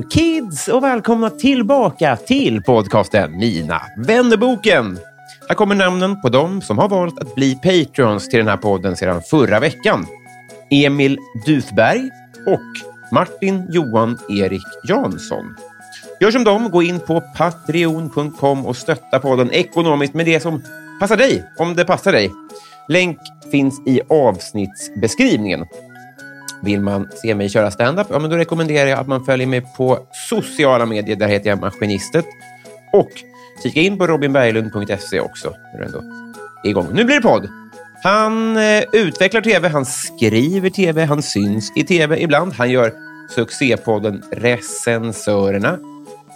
Kids och välkomna tillbaka till podcasten Mina vännerboken. Här kommer namnen på dem som har valt att bli patrons till den här podden sedan förra veckan. Emil Dufberg och Martin Johan Erik Jansson. Gör som dem, gå in på patreon.com och stötta podden ekonomiskt med det som passar dig, om det passar dig. Länk finns i avsnittsbeskrivningen. Vill man se mig köra standup, ja, men då rekommenderar jag att man följer mig på sociala medier. Där heter jag Maskinistet. Och kika in på robinberglund.se också. När ändå igång. Nu blir det podd. Han eh, utvecklar tv, han skriver tv, han syns i tv ibland. Han gör succépodden Recensörerna.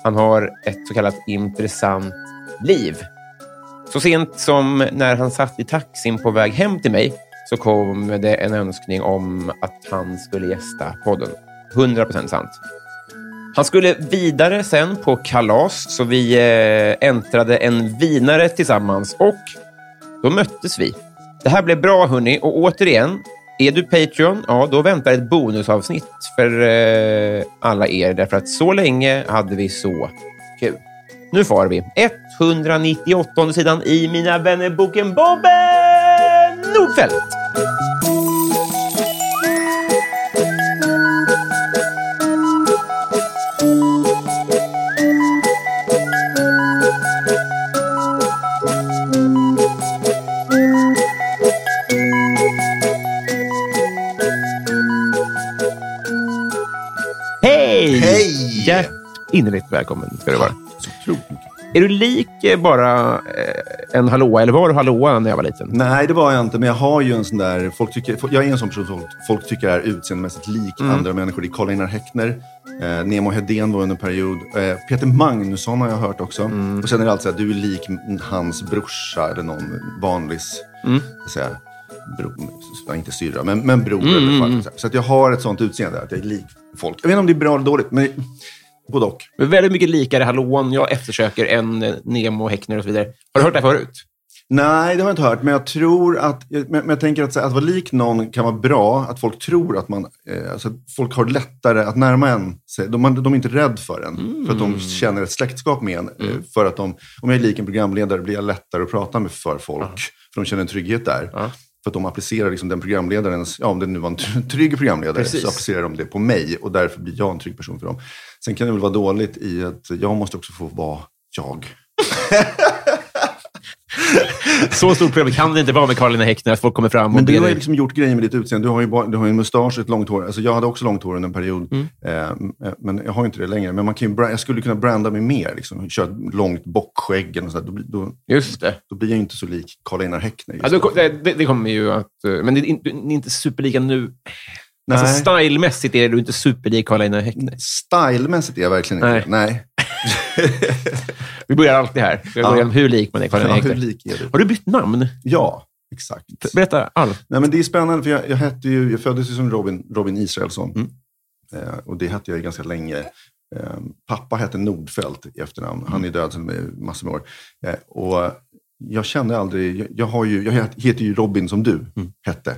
Han har ett så kallat intressant liv. Så sent som när han satt i taxin på väg hem till mig så kom det en önskning om att han skulle gästa podden. 100% sant. Han skulle vidare sen på kalas, så vi eh, äntrade en vinare tillsammans och då möttes vi. Det här blev bra, hörni. Och återigen, är du Patreon, ja, då väntar ett bonusavsnitt för eh, alla er. Därför att så länge hade vi så kul. Nu far vi. 198 sidan i Mina vänner-boken Bobben Nordfeldt. Hej! Hej! Hjärt innerligt välkommen ska du vara. Så otroligt mycket. Är du lik eh, bara eh, en hallåa, eller var du hallåa när jag var liten? Nej, det var jag inte. Men jag har ju en sån där... Folk tycker, jag är en sån person som folk, folk tycker är utseendemässigt lik Mm. andra människor. Det är Karl-Einar Häckner. Eh, Nemo Hedén var under en period. Eh, Peter Magnusson har jag hört också. Mm. Och sen är det alltid så här, du är lik hans brorsa eller någon vanlis, Mm. så bro, inte syrra, men, men bror Mm, så att jag har ett sånt utseende, att jag är lik folk. Jag vet inte om det är bra eller dåligt, men både och. Men väldigt mycket likare hallåan jag eftersöker än eh, Nemo, Häckner och så vidare. Har du hört det här förut? Nej, det har jag inte hört. Men jag tror att, men, men jag tänker att, att vara lik någon kan vara bra. Att folk tror att man, eh, alltså, folk har lättare att närma en sig. De, de är inte rädd för en. För att de känner ett släktskap med en. Eh, för att de, om jag är lik en programledare blir jag lättare att prata med för folk. För de känner en trygghet där. Ja. För att de applicerar liksom den programledarens, ja om det nu var en tr- trygg programledare, Precis. så applicerar de det på mig. Och därför blir jag en trygg person för dem. Sen kan det väl vara dåligt i att jag måste också få vara jag. Så stort problem kan det inte vara med Karl Häckner att folk kommer fram och Men du har ju liksom gjort grejer med ditt utseende. Du har ju, bara, du har en mustasch och ett långt hår. Alltså jag hade också långt hår under en period. Mm. Eh, men jag har ju inte det längre. Men man kan ju, jag skulle kunna branda mig mer. Liksom. Köra ett långt bockskägg eller något sånt. där. Då, då, Just det. då blir jag ju inte så lik Karl-Einar Häckner. Ja, då, det, det, kommer ju att... eh, Men det är inte, ni är inte superlika nu. Nej. Alltså, stylemässigt är du inte superlik Karl Häckner. Stylemässigt är jag verkligen inte. Nej. Nej. Vi börjar alltid här. Vi går igenom hur lik man är Karl Ja, hur lik är du? Har du bytt namn? Ja, exakt. Berätta allt. Nej, men det är spännande, för jag, jag, hette ju, jag föddes ju som Robin, Robin Israelsson. Mm. Eh, och det hette jag ju ganska länge. Eh, pappa hette Nordfeldt i efternamn. Han är död sedan eh, massor med år. Eh, och jag kände aldrig, jag, jag, har ju, jag heter ju Robin som du hette.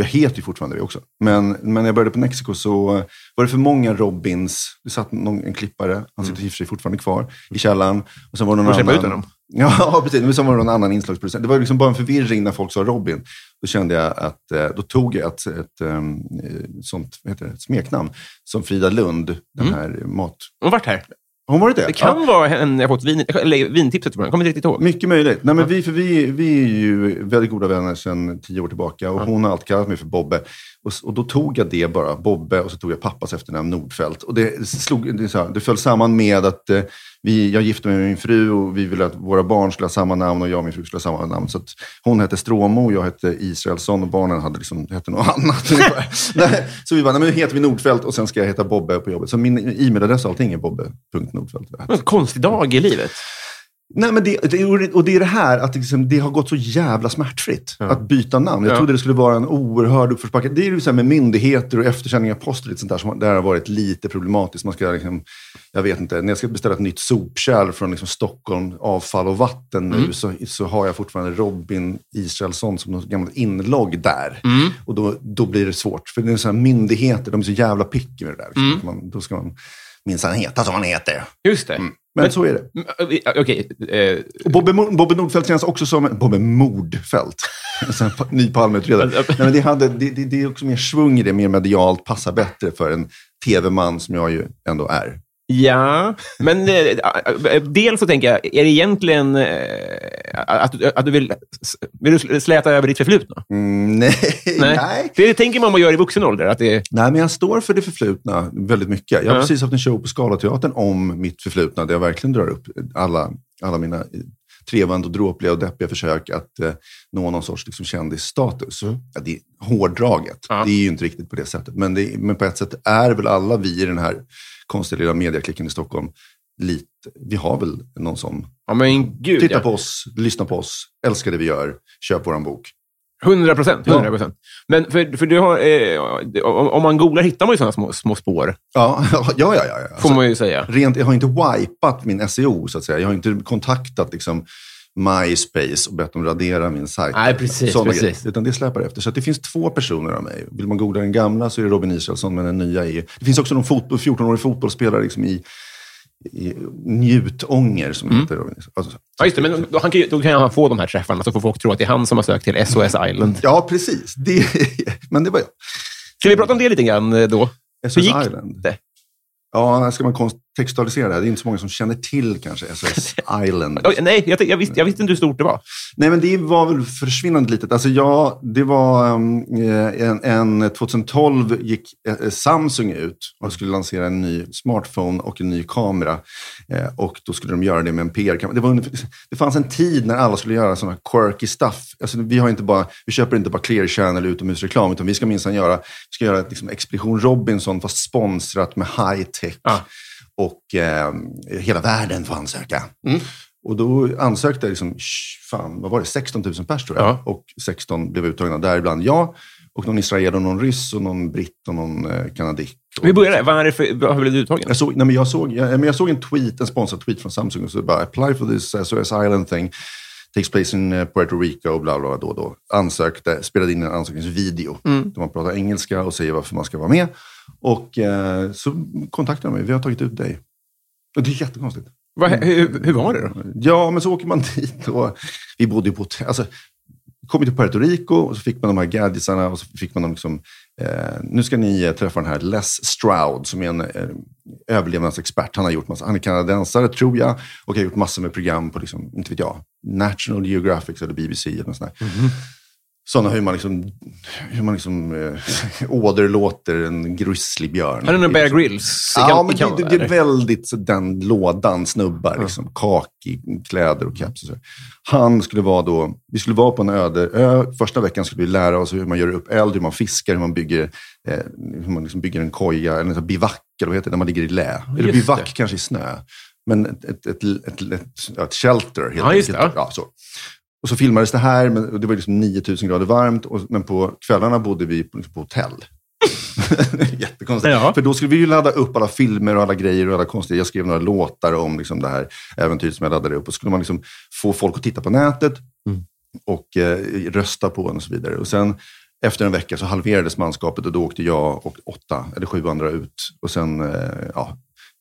Jag heter ju fortfarande det också. Men, men när jag började på Mexiko så var det för många Robins. Det satt någon, en klippare, han sitter i och för sig fortfarande kvar, i källaren. Och sen var det någon annan. ut honom? Ja, precis. Men sen var det någon annan inslagsproducent. Det var liksom bara en förvirring när folk sa Robin. Då kände jag att, eh, då tog jag ett, ett, ehm, eh, sånt, heter det, ett smeknamn. Som Frida Lund, den här mat... Hon har varit här. Har hon varit det? Det kan vara en jag fått vin, eller vintipset. Jag kommer inte riktigt ihåg. Mycket möjligt. Nej, men vi, för vi, vi är ju väldigt goda vänner sedan tio år tillbaka och hon har alltid kallat mig för Bobbe. Och, och då tog jag det bara, Bobbe, och så tog jag pappas efternamn Nordfeldt. Och det, slog, det, här, det föll samman med att eh, vi, jag gifte mig med min fru och vi ville att våra barn skulle ha samma namn och jag och min fru skulle ha samma namn. Så hon hette Stråmo och jag hette Israelsson och barnen hade liksom, hette något annat. nej, så vi bara, nej, men nu heter vi Nordfeldt och sen ska jag heta Bobbe på jobbet. Så min e-mailadress och allting är bobbe.nordfeldt. En konstig dag i livet. Nej, men det, det, och det är det här att liksom, det har gått så jävla smärtfritt att byta namn. Jag Ja. trodde det skulle vara en oerhörd uppförsbacke. Det är ju så med myndigheter och eftersändning av post och lite sånt där som där har varit lite problematiskt. Man ska liksom, jag vet inte, när jag ska beställa ett nytt sopkärl från liksom Stockholm Avfall och Vatten nu så, så har jag fortfarande Robin Israelsson som något gammalt inlogg där. Och då, då blir det svårt. För det är så här, myndigheter, de är så jävla picky med det där. Liksom. Att Man, då ska man minsann heta som man heter. Just det. Men, så är det. Mm, eh, Okej. eh, Och Bobbe, Nordfeldt känns också som Bobbe Mordfeldt. Alltså en pa- ny Palmeutredare. Nej, men det, hade, det, det, det är också mer svung i det, mer medialt, passar bättre för en tv-man som jag ju ändå är. Ja, men eh, eh, dels så tänker jag, är det egentligen eh, att, att du vill, vill du släta över ditt förflutna? Mm, nej, nej. Det tänker man man gör i vuxen ålder. Att det, Nej, men jag står för det förflutna väldigt mycket. Jag har Ja. precis haft en show på Scalateatern om mitt förflutna, där jag verkligen drar upp alla, alla mina eh, trevande och dråpliga och deppiga försök att eh, nå någon sorts liksom, kändisstatus. Ja, det är hårdraget. Ja. Det är ju inte riktigt på det sättet. Men, det, men på ett sätt är väl alla vi i den här konstiga lilla mediaklicken i Stockholm lite, vi har väl någon sån. ja, men gud, Titta ja. på oss, lyssna på oss, älska det vi gör, köp våran bok. 100 procent. Ja. 100 procent. Men för, för du har, eh, om, man googlar hittar man ju sådana små, små spår, Ja, ja, ja. ja, ja. får man ju säga. rent, jag har inte wipat min SEO, så att säga. Jag har inte kontaktat liksom, MySpace och bett dem radera min sajt. Nej, precis, precis. grejer. Utan det släpar efter. Så att det finns två personer av mig. Vill man googla den gamla så är det Robin Israelsson, men den nya är... Det finns också någon fotboll, 14-årig fotbollsspelare liksom i, i Njutånger som heter Robin. Alltså, Mm. Ja, just det. Men då, han kan, då kan han få de här träffarna, så får folk tro att det är han som har sökt till SOS Island. ja, precis. Det, men det var jag. Ska vi prata om det lite grann eh, då? SOS Island. det? Ja, ska man kontextualisera det här? Det är inte så många som känner till kanske SOS Island. Nej, jag, jag, visste, jag visste inte hur stort det var. Nej, men det var väl försvinnande litet. Alltså, ja, det var um, en, en 2012 gick eh, Samsung ut och skulle lansera en ny smartphone och en ny kamera. Eh, och då skulle de göra det med en PR-kamera. Det, var, det fanns en tid när alla skulle göra sådana quirky stuff. Alltså, vi, har inte bara, vi köper inte bara Clear Channel utomhusreklam, utan vi ska minsann göra, vi ska göra liksom, Expedition Robinson fast sponsrat med high-tech. Ja. Och eh, hela världen får ansöka. Och då ansökte liksom, fan, vad var det, 16 000 pers tror jag. Ja. Och 16 blev uttagna, däribland jag. Och någon israel och någon ryss och någon britt och någon eh, kanadick. Vi börjar där. Vad är det för, vad blev du uttagen? jag såg, nej, men jag, såg, jag, men jag såg en tweet, en sponsrad tweet från Samsung och så bara apply for this SOS Island thing. Takes place in eh, Puerto Rico och bla bla bla då då. Ansökte, spelade in en ansökningsvideo. Där man pratar engelska och säger varför man ska vara med. Och eh, så kontaktade de mig, vi har tagit ut dig. Och det är jättekonstigt. Vad, hur, hur var det då? Ja, men så åker man dit och vi bodde ju på hotell. Alltså, kom till Puerto Rico och så fick man de här gadgetsarna och så fick man dem liksom, eh, nu ska ni eh, träffa den här Les Stroud som är en eh, överlevnadsexpert. Han har gjort massa, han är kanadensare tror jag och har gjort massor med program på, liksom, inte vet jag, National Geographic eller BBC eller något sånt där. Sådana hur man liksom, hur man liksom eh, åderlåter en grizzlybjörn. Är en Bear Grylls Ja, men Kanada, det, det är eller? väldigt så den lådan snubbar. Liksom, kaki, kläder och caps. Och så. Han skulle vara då, vi skulle vara på en öde ö. Första veckan skulle vi lära oss hur man gör upp eld, hur man fiskar, hur man bygger, eh, hur man liksom bygger en koja, eller en bivack, eller vad heter det, när man ligger i lä. Eller just bivack det. kanske i snö. Men ett, ett, ett, ett, ett, shelter helt Ja, det, enkelt. Ja, så. Och så filmades det här, men och det var liksom 9000 grader varmt. Och, men på kvällarna bodde vi på, liksom på hotell. Jättekonstigt. Ja. För då skulle vi ju ladda upp alla filmer och alla grejer och alla konstiga. Jag skrev några låtar om liksom det här äventyret som jag laddade upp. Och så skulle man liksom få folk att titta på nätet Mm. och eh, rösta på den och så vidare. Och sen efter en vecka så halverades manskapet och då åkte jag och åtta eller sju andra ut. Och sen eh, ja,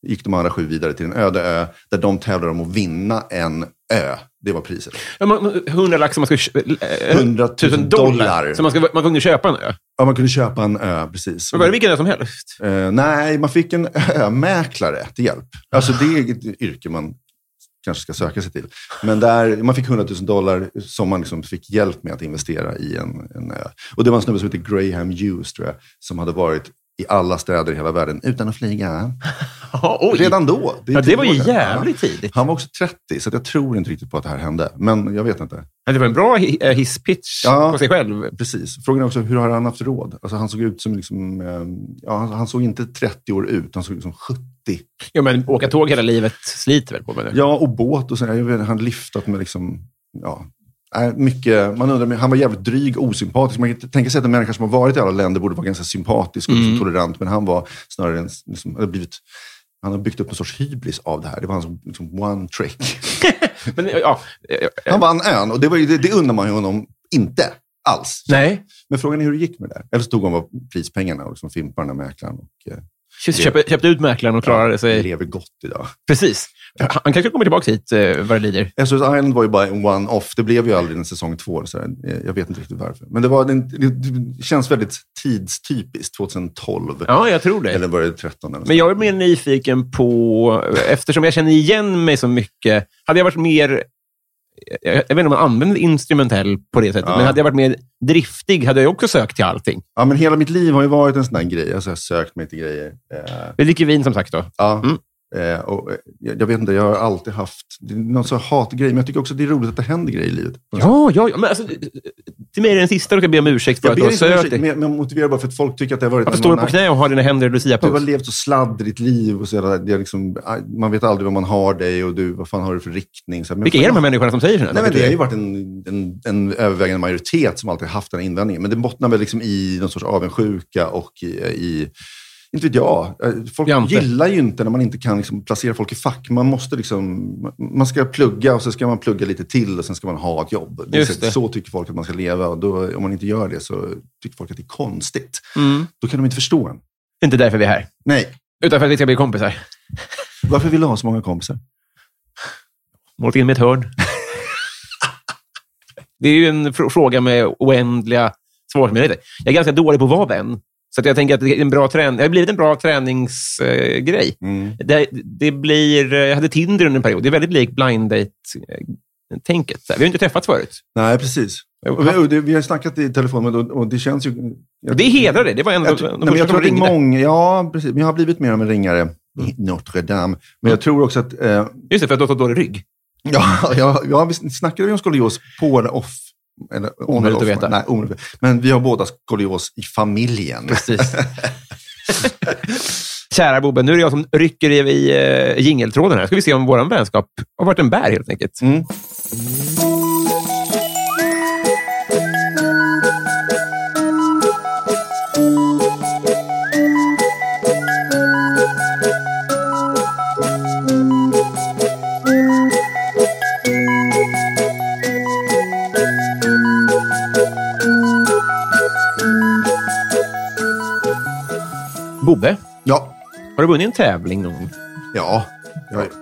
gick de andra sju vidare till en öde ö där de tävlar om att vinna en ö. Det var priset. Ja, man- 100 lax som man ska... kö- eh, 100 000 tusen dollar. dollar. Så man, ska, man kunde köpa en ö. Ja, man kunde köpa en ö, precis. Men var det vilken ö som helst? Eh, nej, man fick en ömäklare till hjälp. Alltså det är ett yrke man kanske ska söka sig till. Men där, man fick 100 000 dollar som man liksom fick hjälp med att investera i en, en ö. Och det var en snubbe som heter Graham Hughes, tror jag, som hade varit i alla städer i hela världen utan att flyga. Oj. Redan då. är Ja, det var ju jävligt tidigt. Han var också 30, så jag tror inte riktigt på att det här hände. Men jag vet inte. Ja, Det var en bra eh, hisspitch Ja. på sig själv. Precis. Frågan är också, hur har han haft råd? Alltså, han såg ut som, liksom, eh, ja, han- såg inte 30 år ut, han såg ut som 70. Ja, men åka tåg hela livet sliter väl på med det? Ja, och båt och. Jag vet, han lyftat med liksom, ja, mycket. Man undrar, han var jävligt dryg, osympatisk. Man kan tänka sig att en människa som har varit i alla länder borde vara ganska sympatisk och liksom Mm. tolerant. Men han var snarare en, liksom, hade blivit, han har byggt upp en sorts hybris av det här. Det var hans liksom, one trick. Men, ja, Han vann ön och det, var det, det undrar man ju honom inte alls. nej. Men frågan är hur det gick med det. Eller så tog han bara prispengarna och liksom här mäklaren. Och, eh, Köpte, köpte ut mäklaren och klarade sig. lever gott idag. Precis. Han kanske kommer tillbaka hit eh, vad det lider. SOS Island var ju bara en one-off. Det blev ju aldrig en säsong två. Så här. Eh, Jag vet inte riktigt varför. Men det, var, en, det känns väldigt tidstypiskt, 2012. Ja, jag tror det. Eller var det 13? Eller Men jag är mer nyfiken på, eftersom jag känner igen mig så mycket, hade jag varit mer, jag jag vet inte om man använder instrumentell på det sättet, Ja. men hade jag varit mer driftig hade jag också sökt till allting. Ja, men hela mitt liv har ju varit en sån där grej. Alltså, jag har sökt mig till grejer. Eh, Vi dricker vin som sagt då. ja. Mm. Eh, och, eh, jag, jag vet inte, jag har alltid haft det är någon sån hatgrej, men jag tycker också att det är roligt att det händer grejer i livet. Ja, ja, ja. Men alltså, till mig är det den sista du kan be om ursäkt för Jag att du har sökt dig. men jag, motiverar bara för att folk tycker att det har varit... Varför står du på knä och har dina händer i Du har levt så sladdrigt liv och så jävla, det är liksom, aj, man vet aldrig vad man har dig och du, vad fan har du för riktning? Så, här, men Vilka är de här människorna som säger sådana Nej, men det har ju varit en, en, en övervägande majoritet som alltid haft den här invändningen. Men det bottnar väl liksom i någon sorts avundsjuka och i, i inte vet jag. Eh, Folk Jante. gillar ju inte när man inte kan liksom placera folk i fack. Man måste liksom, man ska plugga och så ska man plugga lite till och sen ska man ha ett jobb. Just så, det. så tycker folk att man ska leva. Och då, om man inte gör det så tycker folk att det är konstigt. Mm. Då kan de inte förstå en. Inte därför vi är här. Nej, Utan för att vi ska bli kompisar. varför vill du ha så många kompisar? Målat in med ett hörn. det är ju en fr- fråga med oändliga svarsmöjligheter. Jag är ganska dålig på att vara vän. Så jag tänker att det, är en bra trän- det har blivit en bra träningsgrej. Mm. det, det blir, jag hade Tinder under en period. Det är väldigt likt blind date-tänket. Vi har inte träffats förut. Nej, precis. Och vi, och vi har snackat i telefon och, och det känns ju... Och det hedrar det. Det var en av Jag, de, första jag som tror ringde. många, ja, precis. Men jag har blivit mer av en ringare i Notre Dame. Men jag tror också att... Eh, Just det, för att du har så dålig rygg. ja, ja, ja, vi snackade vi om skolios på eller off? Eller Omöjligt att veta. Nej, omöjligt. Men vi har båda skolios i familjen. Precis. Kära Bobben, nu är det jag som rycker i, i uh, jingeltråden här. Ska vi se om vår vänskap har varit en bär helt enkelt. Mm. Har du vunnit en tävling någon gång? ja, jag har gjort.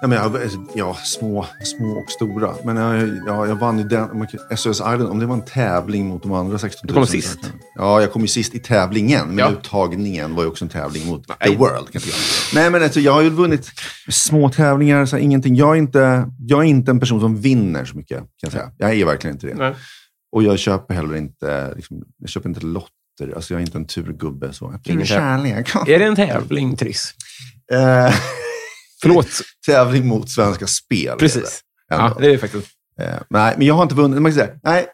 Ja, men jag, ja, små, små och stora. Men jag, ja, jag vann ju den, SOS Island, om det var en tävling mot de andra 16 000. Du kom sist. Ja, jag kom ju sist i tävlingen. Men Ja. uttagningen var ju också en tävling mot Nej. the world. Kan jag. Nej, men alltså, jag har ju vunnit små tävlingar, så här, ingenting. Jag är, inte, jag är inte en person som vinner så mycket, kan jag säga. Jag är verkligen inte det. Nej. Och jag köper heller inte, liksom, jag köper inte lotter. Alltså, jag är inte en turgubbe. Så. Jag Ingen kärlek. Är det en tävling, Triss? Eh, Förlåt. tävling mot Svenska Spel. Precis. det. Ja, det är det faktiskt. Eh, nej, men jag har inte vunnit. Man kan säga, nej,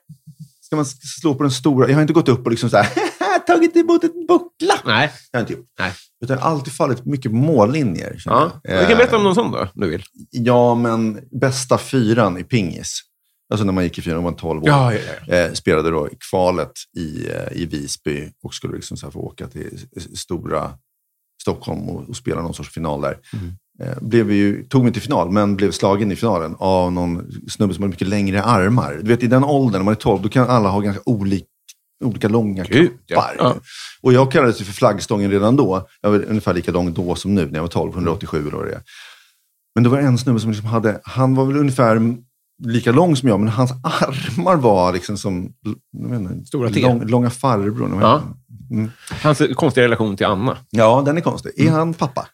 ska man slå på den stora? Jag har inte gått upp och liksom så här, tagit emot en buckla. Nej. Jag har inte gjort. Nej. Utan jag har alltid fallit mycket mållinjer. Ja. Du kan berätta om Eh, någon sån då, om du vill. Ja, men bästa fyran i pingis. Alltså när man gick i fyran, man var 12 år. Ja, ja, ja. Eh, spelade då kvalet i, eh, i Visby och skulle liksom så få åka till stora Stockholm och, och spela någon sorts final där. Eh, blev ju, tog mig till final, men blev slagen i finalen av någon snubbe som hade mycket längre armar. Du vet, i den åldern, när man är 12, då kan alla ha ganska olik, olika långa Gud, ja. kroppar. Ja. Och jag kallades ju för flaggstången redan då. Jag var ungefär lika lång då som nu, när jag var 12, 187 eller vad det är. Men det var en snubbe som liksom hade, han var väl ungefär lika lång som jag, men hans armar var liksom som inte, Stora lång, långa farbrorn. vad Ja. Mm. Hans konstiga relation till Anna. ja, den är konstig. Mm. Är han pappa?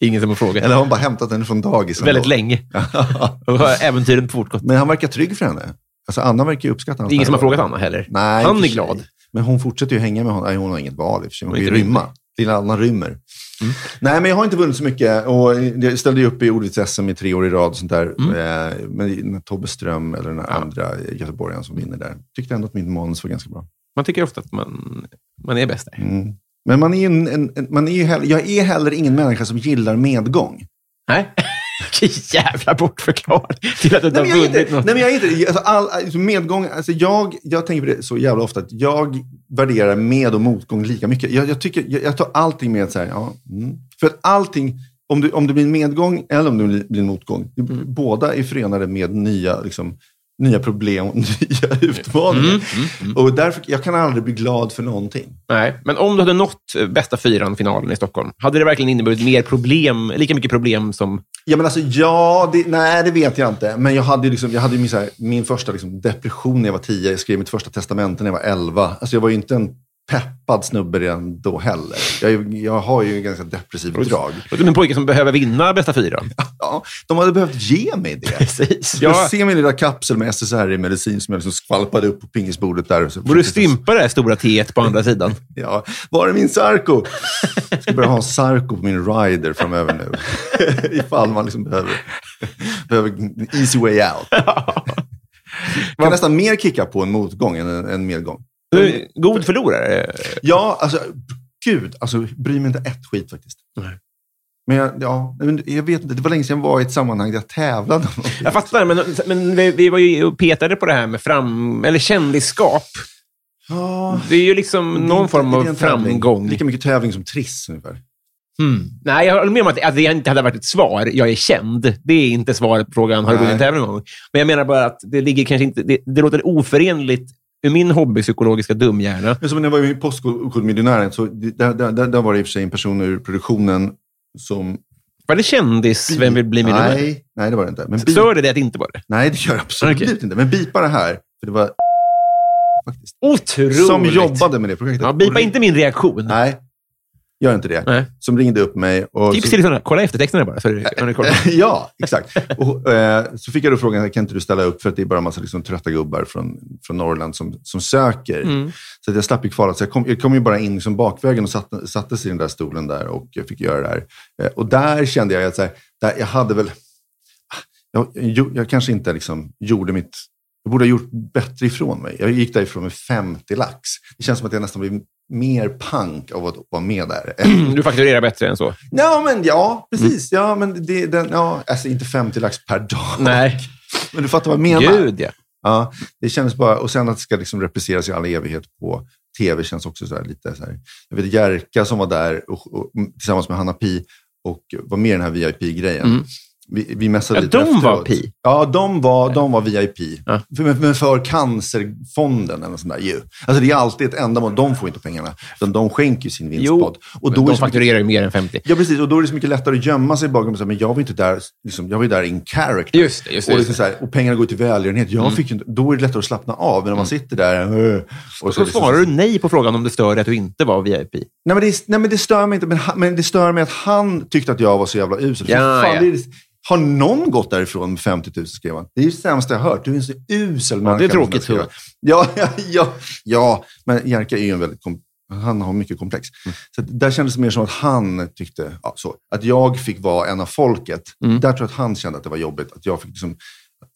Ingen som har frågat. Eller har han bara hämtat henne från dagis? Väldigt ändå? länge. Och äventyren fortgått. Men han verkar trygg för henne. Alltså Anna verkar uppskatta hans ingen som har frågat Anna heller. Nej, Han är glad. Men hon fortsätter ju hänga med honom. Nej, hon har inget val i och för sig. Hon Hon inte rymma. Lilla Anna rymmer. Mm. Nej, men jag har inte vunnit så mycket. Och jag ställde ju upp i ordvits-SM i tre år i rad. Och sånt där. Mm. Eh, Men Tobbe Ström, eller den här andra göteborgaren som vinner där, tyckte ändå att mitt manus var ganska bra. Man tycker ofta att man, man är bäst där. Mm. Men man är, en, en, man är ju heller, jag är heller ingen människa som gillar medgång. Nej. Vilken jävla bortförklaring till att du inte har vunnit inte, något. nej, men jag är inte alltså, all, alltså, medgång, alltså, jag, jag tänker på det så jävla ofta att jag värderar med och motgång lika mycket. Jag, jag, tycker, jag, jag tar allting med så här, ja, mm. För att allting, om det, om det blir en medgång eller om det blir- en motgång, Mm. båda är förenade med nya, liksom, nya problem och nya utmaningar. Mm, Och därför, jag kan aldrig bli glad för någonting. Nej, men om du hade nått eh, bästa fyran-finalen i Stockholm, hade det verkligen inneburit mer problem, lika mycket problem som... Ja, men alltså, ja, det, nej, det vet jag inte. Men jag hade ju liksom, jag hade min, här, min första liksom, depression när jag var tio. Jag skrev mitt första testamente när jag var elva. Alltså, jag var ju inte en peppad snubbe redan då heller. Jag, jag har ju en ganska depressiv drag. Du är en pojke som behöver vinna bästa fyran. Ja, de hade behövt ge mig det. Precis. Jag Jag ser min lilla kapsel med SSRI-medicin som jag liksom skvalpade upp på pingisbordet där. borde stympa det här stora T på andra sidan. Ja, var är min Sarko? Jag ska börja ha en Sarko på min rider framöver nu. Ifall man liksom behöver, behöver easy way out. kan nästan mer kicka på en motgång än en medgång. Du god förlorare. Ja, alltså gud, alltså bryr mig inte ett skit faktiskt. Nej. Men jag, ja, jag vet inte, det var länge sedan jag var i ett sammanhang där jag tävlade. Jag fattar, men, men vi, vi var ju och petade på det här med fram, eller kändisskap. Ja, Det är ju liksom någon inte- form av framgång. Lika mycket tävling som Triss ungefär. Mm. Nej, jag håller med om att, att det inte hade varit ett svar. Jag är känd. Det är inte svaret på frågan, har du vunnit en tävling någon gång? Men jag menar bara att det ligger kanske inte... Det, det låter oförenligt ur min hobbypsykologiska dumhjärna. Som när jag var i Postkodmiljonären, så där, där, där, var det i och för sig en person ur produktionen som... Var det kändis? Vem vill bli miljonär? Nej, nej, det var det inte. Men Stör det dig att det inte var det? nej, det gör det absolut Okej. inte. Men bipa det här, för det var faktiskt. Otroligt! Som jobbade med det projektet. Ja, bipa inte min reaktion. Nej, gör inte det. Nej. Som ringde upp mig. Och Tips så- till lyssnarna. Kolla eftertexterna bara. Så ja, exakt. Och, eh, så fick jag då frågan, kan inte du ställa upp för att det är bara en massa liksom, trötta gubbar från, från Norrland som, som söker. Mm. Så jag slapp ju kvalet. Så jag kom, jag kom ju bara in liksom bakvägen och satte, satte sig i den där stolen där och jag fick göra det här. Eh, och där kände jag att så här, där, jag hade väl... Jag, jag, jag kanske inte liksom gjorde mitt... Jag borde ha gjort bättre ifrån mig. Jag gick därifrån med 50 lax. Det känns som att jag nästan blev mer pank av att vara med där. Du fakturerar bättre än så. Ja, men ja, precis. Ja, men det, den, ja, alltså inte 50 lax per dag. Nej. Men du fattar vad jag menar. Gud, ja. Ja, det kändes bara, och sen att det ska liksom repriseras i all evighet på tv känns också så lite så här. Jag vet Jerka som var där och, och, tillsammans med Hanna Pi och var med i den här VIP-grejen. Mm. Vi, vi messade Ja, lite de efteråt. var Pi? Ja, de var, de var VIP. Ja. Men, för Cancerfonden eller sånt där ju. Alltså det är alltid ett ändamål. De får inte pengarna. Utan de skänker sin vinstpodd. Och då de så fakturerar ju mer än 50. Ja, precis. Och då är det så mycket lättare att gömma sig bakom och säga, men jag var inte där, liksom, jag var där in character. Just det, just det. Och, Just liksom det. så här, och pengarna går till välgörenhet. Jag fick ju inte, då är det lättare att slappna av. Men när man sitter där... Och Så liksom- svarar du nej på frågan om det stör att du inte var VIP. Nej men, det, nej, men det stör mig inte. Men, men det stör mig att han tyckte att jag var så jävla usel. Ja, fan, ja. det har någon gått därifrån med 50 000 skrev han. Det är ju det sämsta jag hört. Du är en så usel människa. det är tråkigt, Ja, ja, ja, ja, men Jerka är ju en väldigt... Han har mycket komplex. Mm. Så där kändes det mer som att han tyckte ja, så. Att jag fick vara en av folket. Mm. Där tror jag att han kände att det var jobbigt. Att jag fick liksom,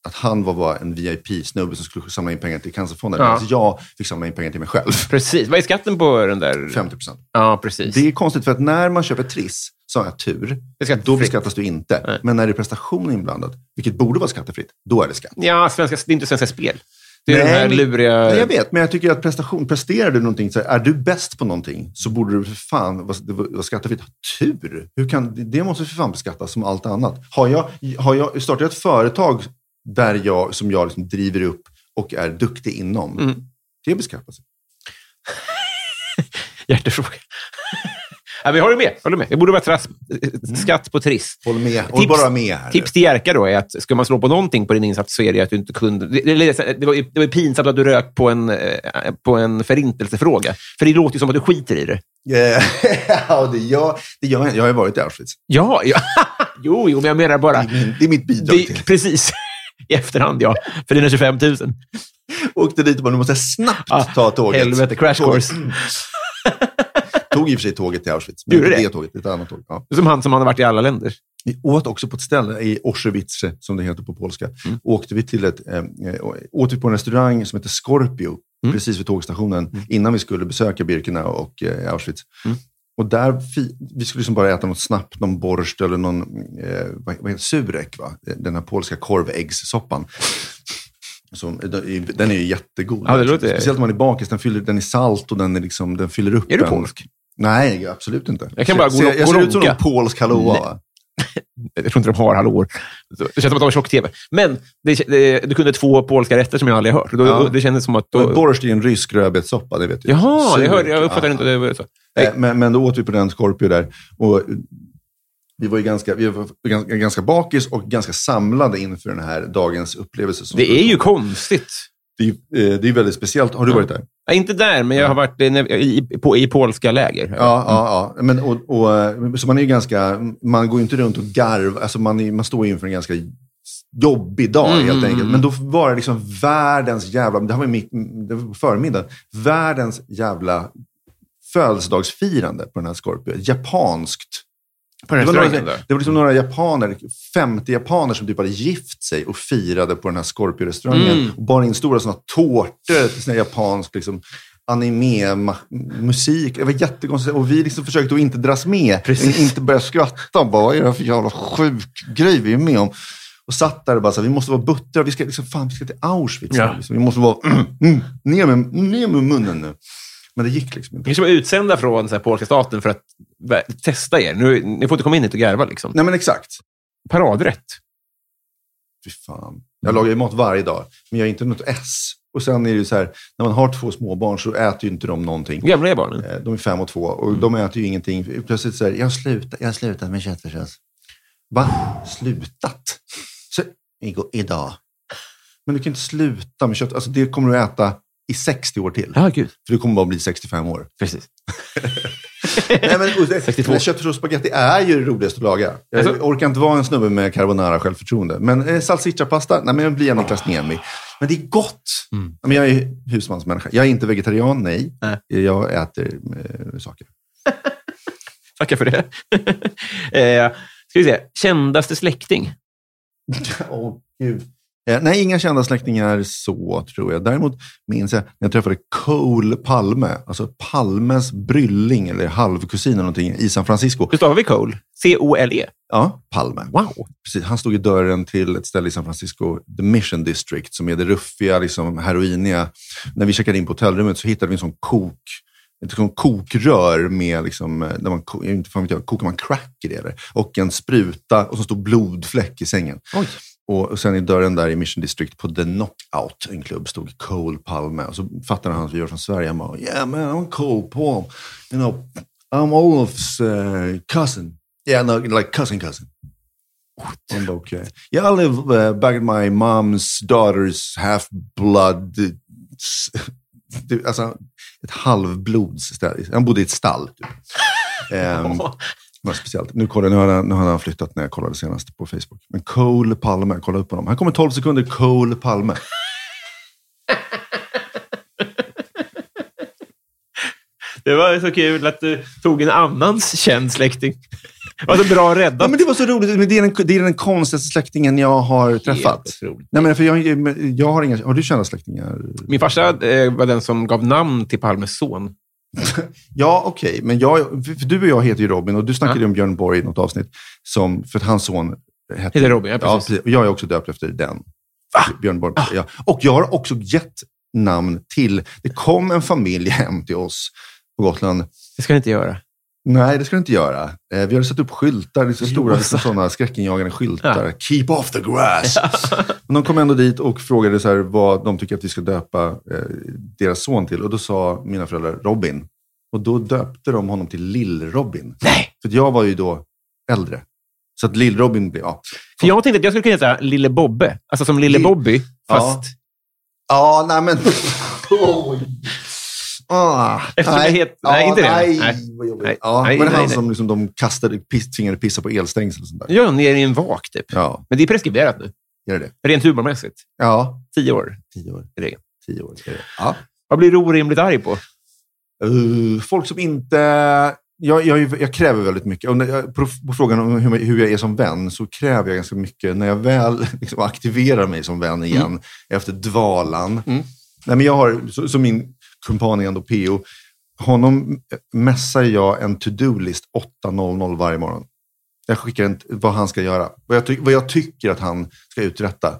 att han var bara en VIP-snubbe som skulle samla in pengar till Cancerfonden. Ja. Medan jag fick samla in pengar till mig själv. Precis. Vad är skatten på den där? 50 procent. Ja, precis. Det är konstigt för att när man köper Triss så har jag tur. Då beskattas du inte. Nej. Men när det är prestation inblandat, vilket borde vara skattefritt, då är det skatt. Ja, svenska, det är inte Svenska Spel. Det är Nej, de här luriga... Nej, jag vet, men jag tycker att prestation, presterar du någonting, så är du bäst på någonting, så borde du för fan vara skattefritt. Tur! Hur kan, det- måste för fan beskattas som allt annat. Har jag, har jag startat ett företag där jag, som jag liksom driver upp och är duktig inom, Mm. det beskattas. Hjärtefråga. ja, men jag håller med. Håller med. Det borde vara tras, skatt på triss. Håll med. Håll Tips- bara med här. Tips till Jerka då är att ska man slå på någonting på din insats så är det att du inte kunde... Det, det, det, var, det var pinsamt att du rök på en, eh, på en förintelsefråga. För det låter ju som att du skiter i det. Eh, ja, det gör, det gör jag. Jag har ju varit i Auschwitz. Ja, ja. jo, jo, men jag menar bara... Det är, min, det är mitt bidrag till. precis. I efterhand, ja. För dina 25 000. Åkte dit och bara, nu måste jag snabbt Ah, ta tåget. helvete, crash course. Tog i och för sig tåget till Auschwitz. Men Gjorde det? det tåget, ett annat tåg. Ja. Som han som hade varit i alla länder. Vi åt också på ett ställe i Auschwitz, som det heter på polska. Mm. Åkte vi till ett, eh, åt vi på en restaurang som heter Scorpio, Mm. precis vid tågstationen, innan vi skulle besöka Birkenau och eh, Auschwitz. Och där, vi skulle liksom bara äta något snabbt, någon borst eller någon eh, vad, heter surek, va? den här polska korväggssoppan. Som, den är ju jättegod. Ja, det låter- Speciellt om man är bakis. Den, fyller, den är salt och den, är liksom, den fyller upp Är du polsk? Nej, absolut inte. Jag kan bara gå- jag gå ser ut som en polsk hallåa. Nej. Jag tror inte de har hallåor. Det känns som att de har tjock-tv. Men det, det, du kunde två polska rätter som jag aldrig har hört. Då, Ja. Det kändes som att... Då, Borst är en rysk rödbetssoppa, det vet du. jaha, Sur. jag, hörde, jag uppfattade inte. Det var så. Eh, Men, men då åt vi på den Scorpio där. Och vi var ju ganska, vi var ganska, ganska bakis och ganska samlade inför den här dagens upplevelse. Det är ju konstigt. det, är, eh, det är väldigt speciellt. Har du varit där? Ja, inte där, men jag har varit i, på, i polska läger. Ja, ja, ja. Men, och, och, så man är ju ganska, man går ju inte runt och garv, alltså man, är, man står ju inför en ganska jobbig dag Mm, helt mm, enkelt. mm. Men då var det liksom världens jävla, det här var mitt, det var på förmiddagen, världens jävla födelsedagsfirande på den här Scorpio. Japanskt. På Det var, några, det var liksom några japaner, 50 japaner som typ hade gift sig och firade på den här Scorpio-restaurangen. Mm. Och bar in stora sådana tårtor till sån här japansk liksom, anime-musik. Det var jättekonstigt. Och vi liksom försökte att inte dras med. Precis. Inte börja skratta. Bara, Vad är det för jävla sjuk grej vi är med om? Och satt där och bara så här, vi måste vara buttra. Vi ska, liksom, fan, vi ska till Auschwitz. Ja. Liksom. Vi måste vara, mm, ner, med, ner med munnen nu. Men det gick liksom inte. Ni som är utsända från så här, polska staten för att testa er. Nu, ni får inte komma in hit och garva. Liksom. Nej men exakt. Paradrätt. Fy fan. Jag lagar ju mat varje dag, men jag är inte något S. Och sen är det ju så här, när man har två småbarn så äter ju inte de någonting. Hur gamla är barnen? Eh, De är fem och två och de äter ju ingenting. Plötsligt så här, jag har slutat, jag har slutat med köttfärssås. Va? Slutat? Så, igår, idag. Men du kan inte sluta med kött. Alltså det kommer du äta i 60 år till. Ja, gud. För du kommer bara bli 65 år. Precis. Nej, men, och det- 62. men köttfärssås och spagetti är ju det roligaste att laga. Jag Alltså- orkar inte vara en snubbe med carbonara självförtroende. Men eh, salsiccia-pasta, nej men jag blir en Niklas Niemi. Men det är gott. Mm. Men jag är husmansmänniska. Jag är inte vegetarian, nej. Nej. Jag äter eh, saker. Tackar för det. eh, ska vi se. Kändaste släkting? Åh, gud. Eh, nej, inga kända släktingar så, tror jag. Däremot minns jag när jag träffade Cole Palme, alltså Palmes brylling eller halvkusin eller någonting i San Francisco. Hur stavar vi Cole? C-O-L-E? Ja, Palme. Wow. Precis, han stod i dörren till ett ställe i San Francisco, The Mission District, som är det ruffiga, liksom, heroiniga. När vi checkade in på hotellrummet så hittade vi en sån kok, ett sånt kokrör med, liksom, där man, inte fan vet jag, kokar man crack i det eller? Och en spruta och så stod blodfläck i sängen. Oj. Och, sen i dörren där i Mission District på The Knockout, en klubb, stod Cole Palme. Och så fattade han att vi var från Sverige. Han bara, yeah man, I'm Cole Paul. You know, I'm Olof's uh, cousin. Yeah, no, like cousin cousin. Bara, okay. Yeah, I live uh, back at my mom's daughter's half-blood... Det- Alltså, ett halvblodsställe. Han bodde i ett stall. Typ. Ehm, det var speciellt. Nu, kollar, nu, har han, nu har han flyttat när jag kollade senast på Facebook. Men Cole Palme, kolla upp honom. Han kommer 12 sekunder, Cole Palme. Det var så kul att du tog en annans känd släkting. Det var så bra Ja, räddat. men det var så roligt. Men det, är den, det är den konstigaste släktingen jag har träffat. Nej, men för jag, jag har, inga, har du kända släktingar? Min farsa eh, var den som gav namn till Palmes son. Ja, okej. Men jag, du och jag heter ju Robin och du snackade ju om Björn Borg i något avsnitt. Som, för att hans son hette... Heter Robin, ja, ja, precis. Och jag är också döpt efter den. Björn Borg. Ja. Och jag har också gett namn till... Det kom en familj hem till oss på Gotland. Det ska du inte göra. Nej, det ska du inte göra. Eh, vi hade satt upp skyltar, liksom stora Rosa. liksom, sådana skräckinjagande skyltar. Keep off the grass. Men de kom ändå dit och frågade så här, vad de tycker att vi ska döpa eh, deras son till. Och då sa mina föräldrar Robin. Och då döpte de honom till Lill-Robin. Nej! För jag var ju då äldre. Så att Lill-Robin blev... Ja. För jag tänkte att jag skulle kunna heta Lille Bobbe. Alltså som Lille Lill- Bobby, Ja. fast... Ja, nej men... Ah, Eftersom jag het- nej, inte det. Nej, Nej. vad jobbigt. Nej. Ja, Nej, var det nej, han nej. som liksom, de kastade, piss, tvingade pissa på elstängsel och sånt där? Ja, ner i en vak typ. Ja, Men det är preskriberat nu. gör det. Rent humormässigt. Ja, Tio år. tio år. är det. Tio år är det. Ja. Vad blir du orimligt arg på? Uh, folk som inte... Jag, jag, jag kräver väldigt mycket. Och jag, på, på frågan om hur, hur jag är som vän så kräver jag ganska mycket när jag väl liksom, aktiverar mig som vän igen efter dvalan. Mm. Nej, men jag har, så, så min kumpan är ändå PO. Honom mässar jag en to-do-list 8.00 varje morgon. Jag skickar en, vad han ska göra. Vad jag, ty, vad jag tycker att han ska uträtta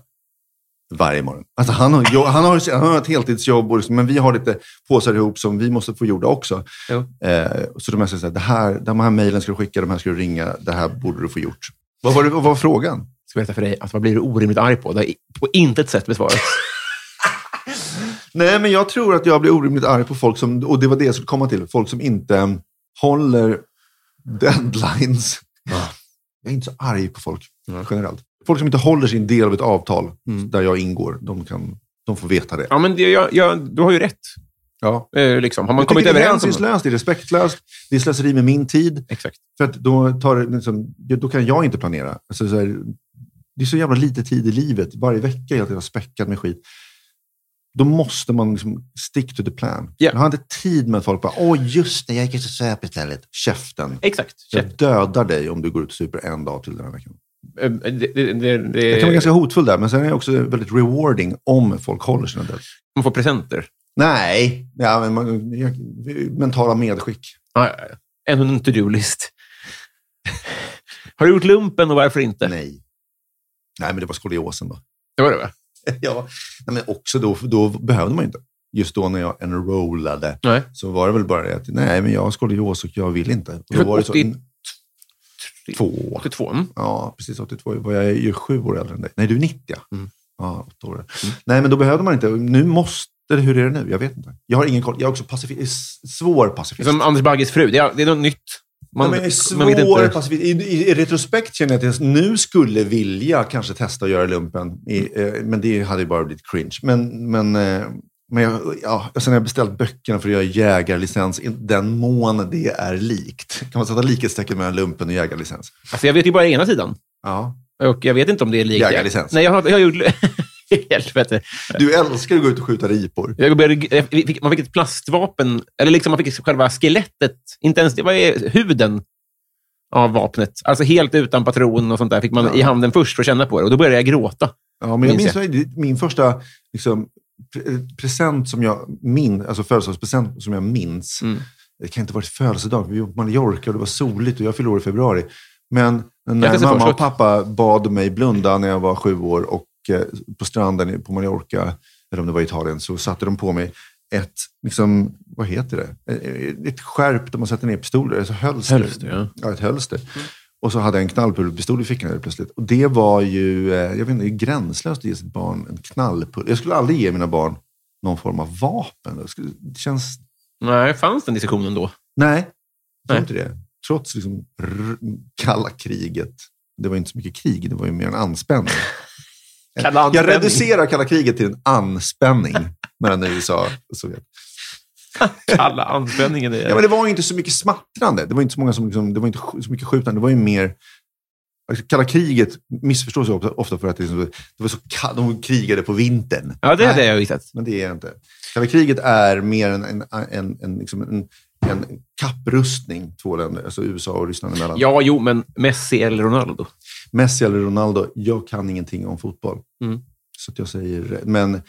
varje morgon. Alltså han, har, han, har, han har ett heltidsjobb, och, liksom- men vi har lite påsar ihop som vi måste få gjorda också. Eh, så de här, det här, de här mejlen ska du skicka, de här ska du ringa, det här borde du få gjort. Vad var, det, vad var frågan? ska berätta för dig att vad blir du orimligt arg på? Det har på intet sätt besvarats. Nej, men jag tror att jag blir orimligt arg på folk som, och det var det jag skulle komma till, folk som inte håller deadlines. Jag är inte så arg på folk generellt. Folk som inte håller sin del av ett avtal där jag ingår, de, kan, de får veta det. Ja, men det, jag, jag, du har ju rätt. Ja. Eh, liksom. Har man Jag kommit är överens om det? hänsynslöst, det är respektlöst, det är slöseri med min tid. Exakt. För att då, tar liksom, då kan jag inte planera. Alltså så här, det är så jävla lite tid i livet. Varje vecka är jag späckad med skit. Då måste man liksom stick to the plan. Ja. Jag har inte tid med att folk bara, åh just det, jag gick och söp istället. Käften. Exakt. Jag dödar dig om du går ut och super en dag till den här veckan. Eh, Det, det, det, det, Jag kan vara ganska hotfull där, men sen är jag också väldigt rewarding om folk håller sina deadlines. Man får presenter. Nej, ja, men man, jag, mentala medskick. Ja. En to-do-list. har du gjort lumpen och varför inte? Nej. Nej, men det var skoliosen då. Det var det, va? ja, men också då, då behövde man ju inte. Just då när jag enrollade Nej. så var det väl bara det att nej, men jag har skolios och jag vill inte. Och då var det så, 80 två. 82. Mm. Ja, precis. 82 var jag ju sju år äldre än dig. Nej, du är 90 ja. Mm. Ja, åtta år. Nej, men då behövde man inte. Nu måste. Hur är det nu? Jag vet inte. Jag har ingen koll. Jag är också pacifi- s- svår pacifist. Som Anders Bagges fru. Det är, det är något nytt. Man, Nej, men är man vet svår inte. pacifist. I, i, I jag att jag nu skulle vilja kanske testa att göra lumpen. I, eh, men det hade ju bara blivit cringe. Men, men, eh, men jag, ja, sen har jag beställt böckerna för att göra jägarlicens i den mån det är likt. Kan man sätta likhetstecken mellan lumpen och jägarlicens? Alltså, jag vet ju bara ena sidan. Ja. Och jag vet inte om det är likt. Jägarlicens. Nej, jag har, jag har gjort... Helvete. Du älskar att gå ut och skjuta ripor. Jag började, jag fick, man fick ett plastvapen, eller liksom man fick själva skelettet, inte ens det, vad är huden av vapnet. Alltså helt utan patron och sånt där fick man i handen först för att känna på det. Och då började jag gråta. Ja, men jag Minns vad- min första liksom, pre- present som jag min, alltså födelsedagspresent som jag minns. Mm. Det kan inte ha varit födelsedag, vi var på Mallorca och det var soligt och jag fyllde år i februari. Men när mamma och pappa bad mig blunda när jag var sju år och på stranden på Mallorca, eller om det var i Italien, så satte de på mig ett, liksom, vad heter det? Eh, Ett skärp där man sätter ner pistoler, alltså hölster. Hölster, ja. Ja, ett hölster. Och så hade jag en knallpulverpistol i fickan helt plötsligt. Och det var ju, eh, jag vet inte, gränslöst att ge sitt barn en knallpulver. Jag skulle aldrig ge mina barn någon form av vapen. Det, känns, Nej, fanns den diskussionen då? nej, jag inte det. Trots liksom kalla kriget. Det var inte så mycket krig, det var ju mer en anspänning. Jag reducerar kalla kriget till en anspänning mellan USA och Sovjet. Kalla anspänningen. Är... Ja, men det var inte så mycket smattrande. Det var inte så, många som liksom, det var inte så mycket skjutande. Det var ju mer... alltså, Kalla kriget missförstås ofta, för att det, är så- det var så kallt. De krigade på vintern. ja, det hade Nej, jag visat. Men det är det inte. Kalla kriget är mer en, en, en, en, liksom en, en kapprustning, två länder, alltså USA och Ryssland emellan. Ja, jo, men Messi eller Ronaldo? Messi eller Ronaldo, jag kan ingenting om fotboll. Mm. Så att jag säger, men,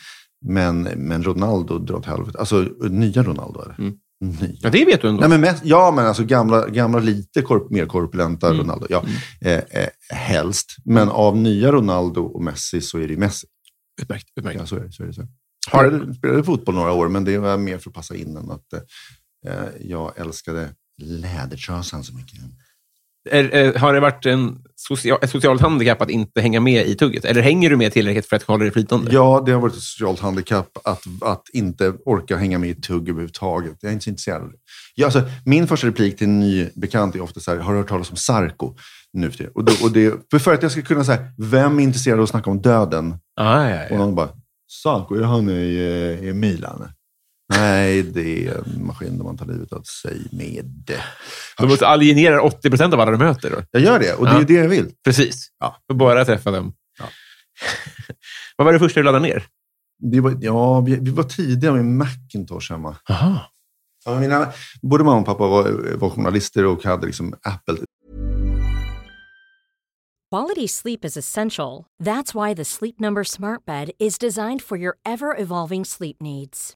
men, men Ronaldo drar åt helvete. Alltså nya Ronaldo är det. Mm. Ny. Ja, det vet du ändå. Nej, men mest, ja, men alltså gamla, gamla lite korp, mer korpulenta Mm. Ronaldo. Ja, eh, eh, helst. Men av nya Ronaldo och Messi så är det Messi. Utmärkt. utmärkt. Ja, så är det. Så är det så. Har- Spelade, fotboll några år, men det var mer för att passa in än att eh, jag älskade lädertrasan så mycket. Är, är, har det varit en social, ett socialt handikapp att inte hänga med i tugget? Eller hänger du med tillräckligt för att hålla dig flytande? Ja, det har varit ett socialt handikapp att, att inte orka hänga med i tugg överhuvudtaget. Jag är inte så intresserad av det. Ja, alltså, min första replik till en ny bekant är ofta så här, har du hört talas om Sarko? Nu för och, då, och det, för, att jag ska kunna säga, vem är intresserad av att snacka om döden? Ah, ja, Och ja. någon bara, Sarko, är han i, eh, i Milan? Nej, det är en maskin där man tar livet av sig med. De måste alienera 80 procent av alla de möter. Då. Jag gör det, och det är Ja. ju det jag vill. Precis. Ja. Får bara träffa dem. Ja. Vad var det första du laddade ner? Det var, ja, vi, vi var tidiga med Macintosh hemma. Aha. Ja, mina, både mamma och pappa var, var journalister och hade liksom Apple. Quality sleep is essential. That's why the Sleep Number Smart Bed is designed for your ever evolving sleep needs.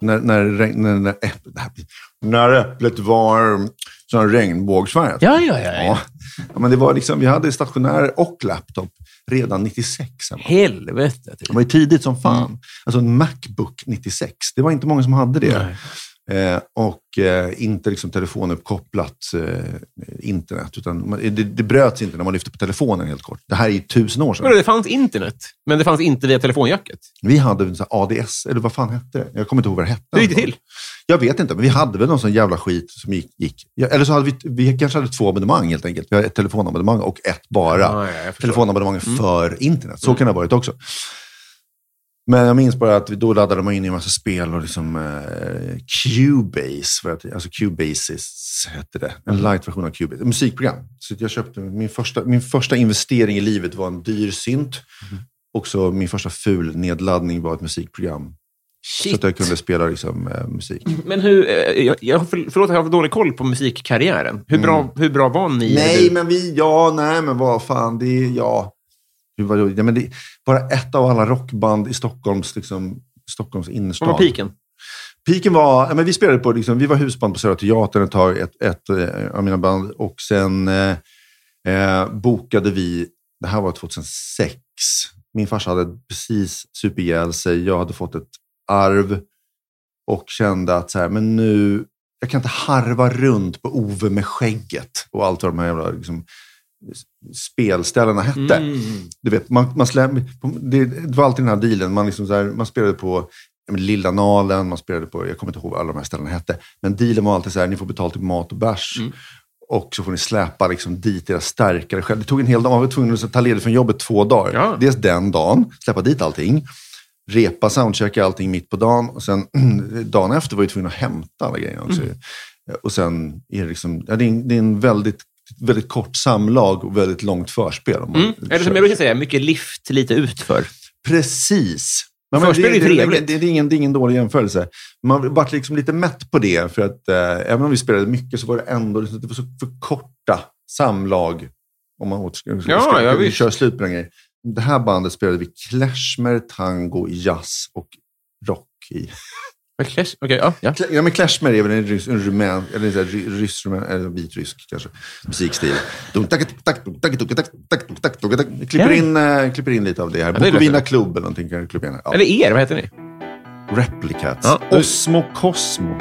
När, när, regn- när, när, äpplet, när äpplet var sån regnbågsfärgat. Ja, ja, ja. ja. Ja. men det var liksom, vi hade stationär och laptop redan 96. hemma. Helvete. Det var ju tidigt som fan. Alltså en Macbook 96. Det var inte många som hade det. Nej. Eh, och eh, inte liksom telefonuppkopplat eh, internet. Utan man, det, det bröts inte när man lyfte på telefonen helt kort. Det här är tusen år sedan. Vadå, Det fanns internet, men det fanns inte via telefonjacket. Vi hade en ADS, eller vad fan hette det? Jag kommer inte ihåg vad det hette. Hur gick det till? Jag vet inte, men vi hade väl någon sån jävla skit som gick. gick. Eller så hade vi, vi kanske hade två abonnemang helt enkelt. Vi hade ett telefonabonnemang och ett bara. Ja, ja, telefonabonnemang för internet. Så kan det ha varit också. Men jag minns bara att vi, då laddade man in i en massa spel och liksom eh, Cubase, för att, alltså Cubasis hette det. En light-version av Cubase, musikprogram. Så jag köpte min första, min första investering i livet var en dyr synt. Också min första ful nedladdning var ett musikprogram. Så att jag kunde spela liksom, eh, musik. Men hur, eh, jag, jag, för- förlåt, jag har dålig koll på musikkarriären. Hur bra, hur bra var ni? Mm. Nej, men vi, ja, nej, men vad fan, det är, ja. Ja, men det bara ett av alla rockband i Stockholms, liksom, Stockholms innerstad. Vad var piken? Piken var, ja, men vi spelade på, liksom, vi var husband på Södra Teatern ett tag, ett, ett eh, av mina band. Och sen eh, eh, bokade vi, det här var 2006. Min farsa hade precis supit ihjäl sig. Jag hade fått ett arv och kände att så här, men nu, jag kan inte harva runt på Ove med skägget och allt vad de här jävla liksom, spelställena hette. Mm. Du vet, man, man slä, det, det var alltid den här dealen. Man, liksom så här, man spelade på Lilla Nalen, man spelade på, jag kommer inte ihåg vad alla de här ställena hette. Men dealen var alltid så här, ni får betalt i mat och bärs. Mm. Och så får ni släpa liksom dit era starkare själv. Det tog en hel dag, man var tvungen att ta ledigt från jobbet två dagar. Ja. Dels den dagen, släppa dit allting. Repa, soundchecka allting mitt på dagen. Och sen dagen efter var jag tvungen att hämta alla grejer också. Mm. Och sen är det liksom, ja, det är en, det är en väldigt, väldigt kort samlag och väldigt långt förspel. Om Mm. Eller som jag brukar säga, mycket lift, lite utför. Precis. Men, men Förspel är det, det, trevligt. det, det, är ingen, det är ingen dålig jämförelse. Man vart liksom lite mätt på det, för att eh, även om vi spelade mycket så var det ändå liksom, det var så för korta samlag. Om man åter, ska, Ja, ska, ja, vi kör slut på den grejen. det här bandet spelade vi klezmer, tango, jazz och rock i. Clash? Okay, ja, ja. ja men Klezmer är väl en, rys, en rumän, eller en rysk, rumän, eller vitrysk kanske, musikstil. Klipper in, äh, klipper in lite av det här. Bokovina klubb eller någonting kan du klippa in. Ja. Eller er, vad heter ni? Replicats. Ja. Osmo Cosmo.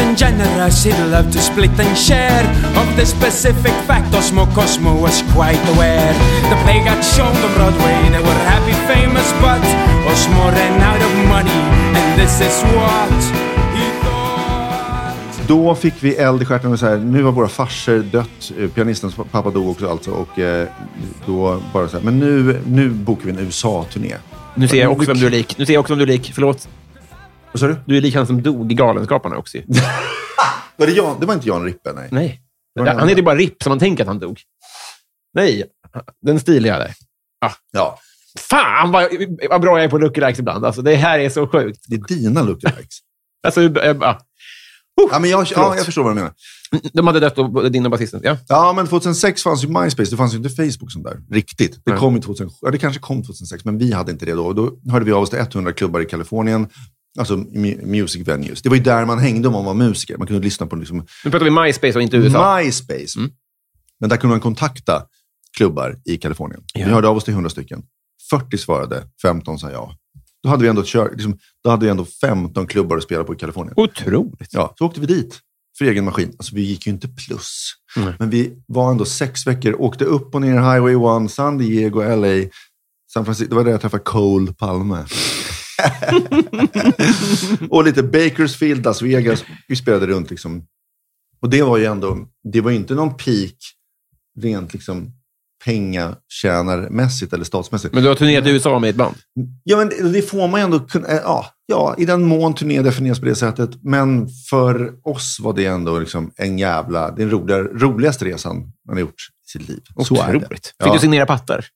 And generous, he'd love to split and share. Of the specific fact, Osmo Cosmo was quite aware. The play got shown on Broadway, they were happy, famous, but Osmo ran out of money, and this is what. Då fick vi eld i stjärten och så här, nu har våra farsor dött. Eh, Pianistens pappa dog också alltså. Och eh, då bara så här, men nu, nu bokar vi en USA-turné. Nu ser jag också vem du är lik. Nu ser jag också vem du är lik. Förlåt. Vad sa du? Du är lik han som dog i Galenskaparna också. Var det, Jan? det var inte Jan Rippe, nej. Nej. Han heter bara Ripp, så man tänker att han dog. Nej, den stiliga där. Ja, Fan vad, vad bra jag är på lookalikes ibland. Alltså, det här är så sjukt. det är dina lookalikes. Alltså, jag, bara, ja, men jag, ja, jag förstår vad du menar. De hade dött, och, din och basisten. Ja. Ja, men 2006 fanns ju MySpace. Det fanns ju inte Facebook sånt där. Riktigt. Det, Nej. kom ju 2007. Ja, det kanske kom 2006, men vi hade inte det då. Då hörde vi av oss till 100 klubbar i Kalifornien. Alltså mu- music venues. Det var ju där man hängde om man var musiker. Man kunde lyssna på liksom Nu pratar vi MySpace och inte USA. MySpace. Mm. Men där kunde man kontakta klubbar i Kalifornien. Ja. Vi hörde av oss till 100 stycken. 40 svarade, 15 sa ja. Då hade vi ändå, kör, liksom, då hade vi ändå 15 klubbar att spela på i Kalifornien. Otroligt. Ja, så åkte vi dit för egen maskin. Alltså vi gick ju inte plus. Nej. Men vi var ändå sex veckor, åkte upp och ner Highway 1, San Diego, LA, San Francisco. Det var där jag träffade Cole Palme. och lite Bakersfield, Las Vegas. Vi spelade runt liksom. Och det var ju ändå, det var inte någon peak rent liksom pengatjänarmässigt eller statsmässigt. Men du har turnerat i USA med ett band? Ja, men det- det får man ju ändå kunna... eh, Ja, ja, i den mån turné definieras på det sättet. Men för oss var det ändå liksom en jävla... Den roliga, roligaste resan man har gjort i sitt liv. Så är det. Otroligt. Fick Ja. du signera pattar?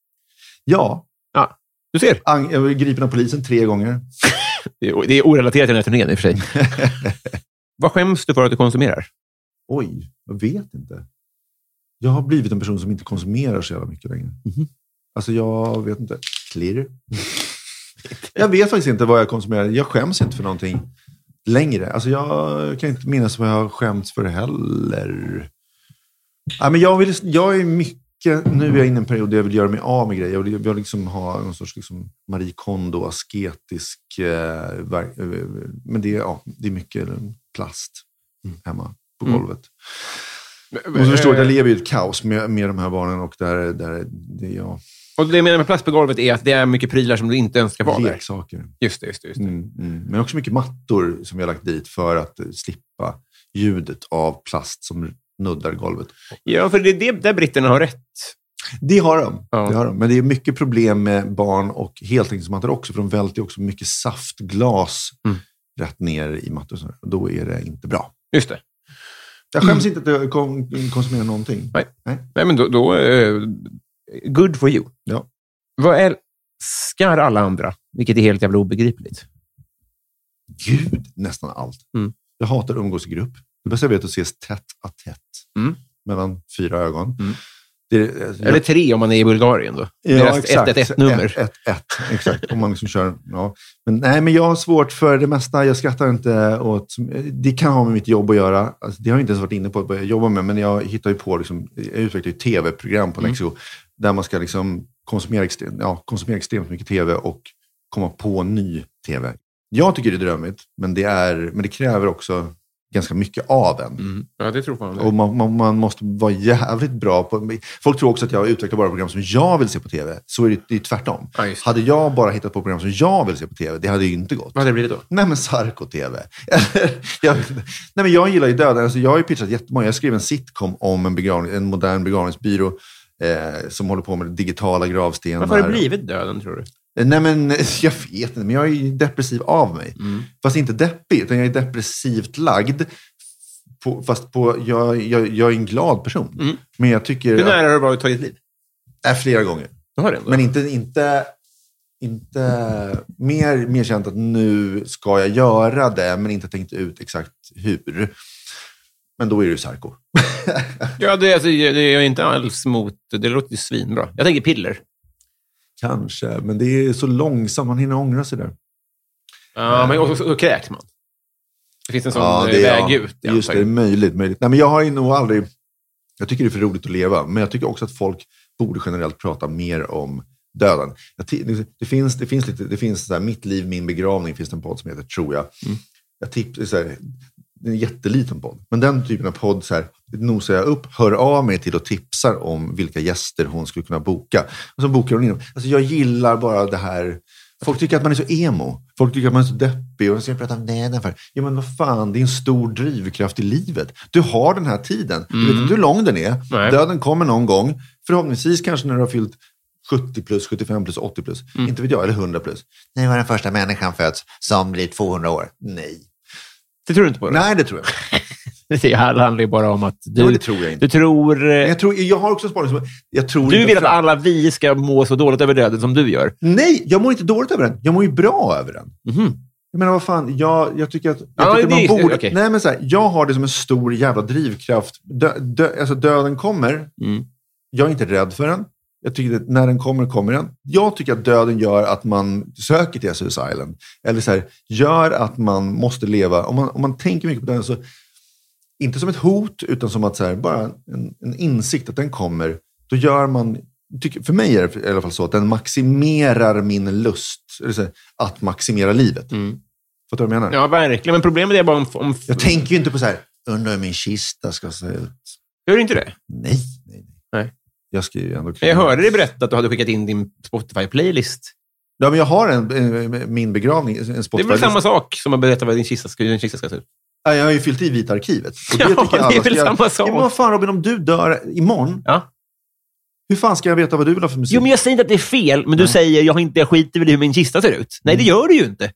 Ja. Ja, du ser. Jag var gripen av polisen tre gånger. Det är, det är orelaterat till den här turnén i och för sig. Vad skäms du för att du konsumerar? Oj, jag vet inte. Jag har blivit en person som inte konsumerar så jävla mycket längre. Mhm. Alltså, jag vet inte. Clear. jag vet faktiskt inte vad jag konsumerar. Jag skäms inte för någonting längre. Alltså, jag kan inte minnas vad jag har skämts för heller. Ja, men jag, vill, jag är mycket... Nu är jag inne i en period där jag vill göra mig av med grejer. Jag vill, jag vill liksom ha någon sorts liksom Marie Kondo, asketisk... Eh, eh, men det, är- ja, det är mycket plast hemma på Mm. golvet. Och så förstår att jag lever i ett kaos med, med de här barnen och där, där det är jag. Och det jag menar med plast på golvet är att det är mycket prylar som du inte önskar vara där. Leksaker. Just det, just det. Just det. Mm, mm. Men också mycket mattor som jag har lagt dit för att eh, slippa ljudet av plast som nuddar golvet. Ja, för det är det där britterna har rätt. Det har de. Ja. Det har de. Men det är mycket problem med barn och heltäckningsmattor också, för de välter ju också mycket saftglas Mm. rätt ner i mattor. Då är det inte bra. Just det. Jag skäms inte att jag kon- konsumerar någonting. Nej. Nej, men då... då eh, good for you. Ja. Vad älskar alla andra? Vilket är helt jävla obegripligt. Gud, nästan allt. Mm. Jag hatar att umgås i grupp. Det bästa jag vet är att ses tätt att tätt. Mm. Mellan fyra ögon. Mm. Eller tre om man är i Bulgarien. Då. Ja, Deras exakt. 111-nummer. Ett, ett, ett, exakt. Om man liksom kör, ja. men, nej, men jag har svårt för det mesta. Jag skrattar inte åt... Det kan ha med mitt jobb att göra. Alltså, det har jag inte ens varit inne på att börja jobba med, men jag hittar ju på... Liksom, jag utvecklar ju tv-program på Mm. Lexio där man ska liksom konsumera, extremt, ja, konsumera extremt mycket tv och komma på ny tv. Jag tycker det är drömmigt, men det, är, men det kräver också ganska mycket av en. Mm. Ja, det tror det. Och man, man, man måste vara jävligt bra på... Folk tror också att jag utvecklar bara program som jag vill se på tv. Så är det, det är tvärtom. Ja, det. hade jag bara hittat på program som jag vill se på tv, det hade ju inte gått. Vad hade det blivit då? Nej men Sarko-tv. jag, nej, men jag gillar ju döden. Alltså, jag har ju pitchat jättemånga. Jag skrev en sitcom om en, begravning, en modern begravningsbyrå eh, som håller på med digitala gravstenar. Varför har det blivit döden, tror du? Nej, men jag vet inte. Men jag är depressiv av mig. Mm. Fast inte deppig, utan jag är depressivt lagd. På, fast på, jag, jag, jag är en glad person. Mm. Men jag tycker... Hur nära har du varit att ta ditt liv? Äh, flera gånger. Men inte, inte, inte mer, mer känt att nu ska jag göra det, men inte tänkt ut exakt hur. Men då är det ju Sarko. Ja, det, alltså, det är jag inte alls mot. Det låter ju svinbra. Jag tänker piller. Kanske, men det är så långsamt. Man hinner ångra sig där. Ja, men också, så kräks man. Det finns en sån Ja, eh, det väg ut. i Just det, det är möjligt. möjligt. Nej, men jag har ju nog aldrig... Jag tycker det är för roligt att leva, men jag tycker också att folk borde generellt prata mer om döden. Ti- det, finns, det finns, lite, det finns så här, Mitt liv, min begravning, finns det en podd som heter Tror jag. Mm. jag är så här, det är en jätteliten podd, men den typen av podd så här, nosar jag upp, hör av mig till och tipsar om vilka gäster hon skulle kunna boka. Och så bokar hon in dem. Alltså, jag gillar bara det här Folk tycker att man är så emo. Folk tycker att man är så deppig. Och så ska jag prata om det för. Ja, men vad fan, det är en stor drivkraft i livet. Du har den här tiden. Du vet inte hur lång den är. Nej. Döden kommer någon gång. Förhoppningsvis kanske när du har fyllt 70 plus, 75 plus, 80 plus. Inte vet jag, eller 100 plus. När var den första människan föds som blir 200 år? Nej. Det tror du inte på? Det? Nej, det tror jag inte. Det handlar ju bara om att du, Ja, det tror jag inte. du tror... eh, Men Jag, tror, jag har också en spaning som... Jag tror Du vill att alla vi ska må så dåligt över döden som du gör. Nej, jag mår inte dåligt över den. Jag mår ju bra över den. Mhm. Jag menar, vad fan, jag, jag tycker att, jag Ja, tycker det man borde... okej. Nej, men så här, jag har det som en stor jävla drivkraft. Dö, dö, alltså döden kommer. Mm. Jag är inte rädd för den. Jag tycker att när den kommer, kommer den. Jag tycker att döden gör att man söker till Jesus Island. Eller så här, gör att man måste leva. Om man, om man tänker mycket på döden så, inte som ett hot, utan som att så här, bara en, en insikt att den kommer. Då gör man, tycker, för mig är det i alla fall så, att den maximerar min lust här, att maximera livet. Mm. Fattar du vad jag menar? Ja, verkligen. Men problemet är bara om... om Jag tänker ju inte på så här, undrar hur min kista ska se ut. Gör du inte det? Nej. Jag ska ju ändå... Men Jag hörde dig berätta att du hade skickat in din Spotify-playlist. Ja, men jag har en, en, min begravning, en Det är Spotify. väl samma sak som att berätta vad din kista ska, din kista ska se ut? Ja, jag har ju fyllt i Vita arkivet. Och Ja, tycker jag det är väl ska- samma sak. Ja, men vad fan Robin, om du dör imorgon, Ja. hur fan ska jag veta vad du vill ha för musik? Jo, men jag säger inte att det är fel, men du säger jag, har inte, jag skiter väl i hur min kista ser ut. Nej, det gör du ju inte.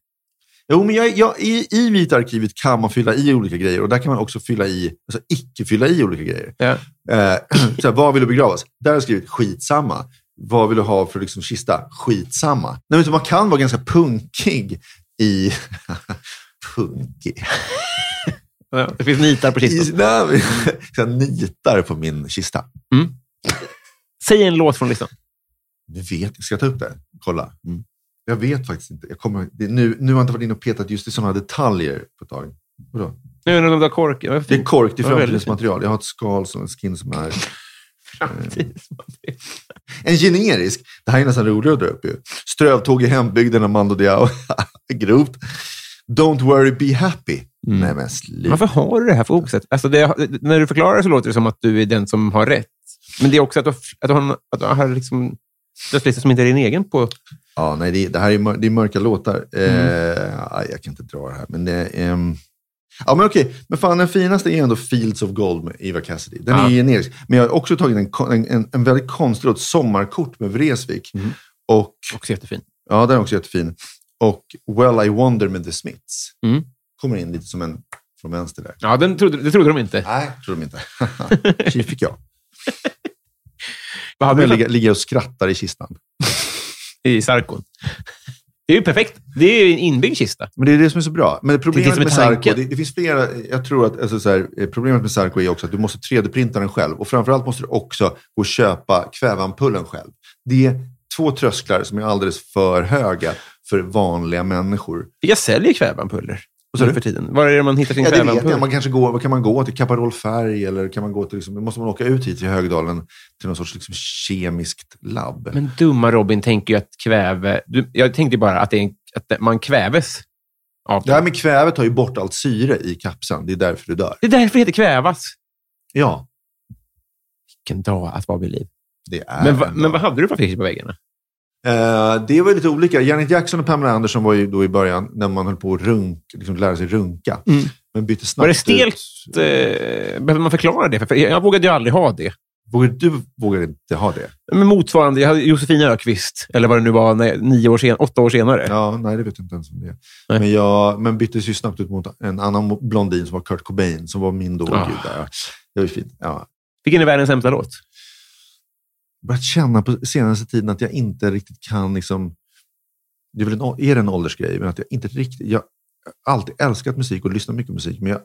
Jo, men jag, jag, i, i Vita arkivet kan man fylla i olika grejer och där kan man också fylla i, alltså icke fylla i olika grejer. Ja. Eh, så här, vad vill du begravas? Där har jag skrivit skitsamma. Vad vill du ha för liksom, kista? Skitsamma. Nej, men man kan vara ganska punkig i... punkig? Ja, det finns nitar på I, kistan. nej, här, nitar på min kista. Säg en låt från listan. Nu vet jag. Ska jag ta upp det? Kolla. Mm. Jag vet faktiskt inte. Jag kommer, det, nu, nu har jag inte varit inne och petat just i sådana detaljer på ett tag. Vadå? Nu när de där korken. Det är kork, det är Ja, väldigt framtidens material. Jag har ett skal som en skin som är framtidsmaterial. en generisk. Det här är nästan roligare att dra upp ju. Strövtåg i hembygden av Mando Diao. Grovt. Don't worry, be happy. Mm. Nej men sluta. Varför har du det här fokuset? Alltså det, när du förklarar det så låter det som att du är den som har rätt. Men det är också att du, att du har, att du har liksom dödslistor som inte är din egen på... Ja, nej, det, det här är, mör, det är mörka låtar. Mm. Eh, jag kan inte dra det här. Men det ehm, Ja, men okej. Men fan, den finaste är ändå Fields of Gold med Eva Cassidy. Den Ja. är generisk. Men jag har också tagit en, en, en, väldigt konstig låt, Sommarkort med Vreeswijk. Mm. Och, Också jättefin. ja, den är också jättefin. Och Well I Wonder med The Smiths. Mm. Kommer in lite som en från vänster där. Ja, den trodde, det trodde de inte. Nej, tror de inte. Tji fick jag. Vad hade du ligger, ligger och skrattar i kistan. i Sarkon? Det är ju perfekt. Det är ju en inbyggd kista. Men det är det som är så bra. Men Det problemet som med Sarko, det, det finns flera, jag tror att alltså så här, eh, problemet med Sarko är också att du måste 3D-printa den själv. Och framförallt måste du också gå och köpa kväveampullen själv. Det är två trösklar som är alldeles för höga för vanliga människor. Jag säljer kväveampuller. Sa nu du? för tiden. Var är det man hittar sin Ja, det vet jag. Man kanske går, vad kan man gå till? Caparol Färg eller kan man gå till, liksom, måste man åka ut hit till Högdalen till någon sorts liksom, kemiskt labb? Men dumma Robin tänker ju att kväve... Du, jag tänkte bara att, det är en, att man kväves av Det här med kvävet tar ju bort allt syre i kapseln. Det är därför du dör. Det är därför det heter kvävas. Ja, Vilken dag att vara vid liv. det är Men, va, en men vad hade du för affischer på väggarna? Eh, det var lite olika. Janet Jackson och Pamela Anderson var ju då i början när man höll på att runk, liksom lära sig runka. Mm. Men bytte snabbt Var det stelt? ut. Eh, behöver man förklara det? För jag, vågade ju aldrig ha det. Vågar, du vågar inte ha det? Men motsvarande, jag hade Josefin Ökvist, eller vad det nu var, när, nio år sen, åtta år senare. Ja, nej, det vet jag inte ens om det är. Nej. Men, jag, men byttes ju snabbt ut mot en annan blondin som var Kurt Cobain, som var min då. Ah. Gud, ja. Det var ju fint. Ja. Vilken är världens sämsta låt? Börjat känna på senaste tiden att jag inte riktigt kan liksom... det är, väl en, är det en åldersgrej, men att jag inte riktigt... Jag har alltid älskat musik och lyssnat mycket på musik, men jag,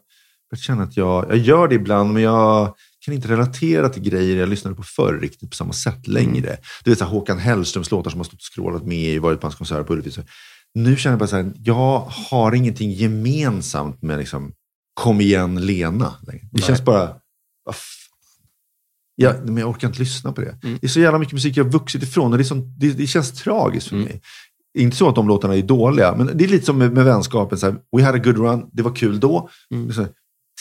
jag känner att jag, jag gör det ibland, men jag kan inte relatera till grejer jag lyssnade på förr riktigt på samma sätt längre. Du vet så här, Håkan Hellströms låtar som har stått och scrollat med i, varit på hans konserter på Ullevi. Nu känner jag bara så här, jag har ingenting gemensamt med liksom, Kom igen Lena. Det känns bara, vad f- Ja, men jag orkar inte lyssna på det. Det är så jävla mycket musik jag har vuxit ifrån och det, är som, det, det känns tragiskt för mig. Inte så att de låtarna är dåliga, men det är lite som med, med vänskapen. Så här, We had a good run, det var kul då. Är så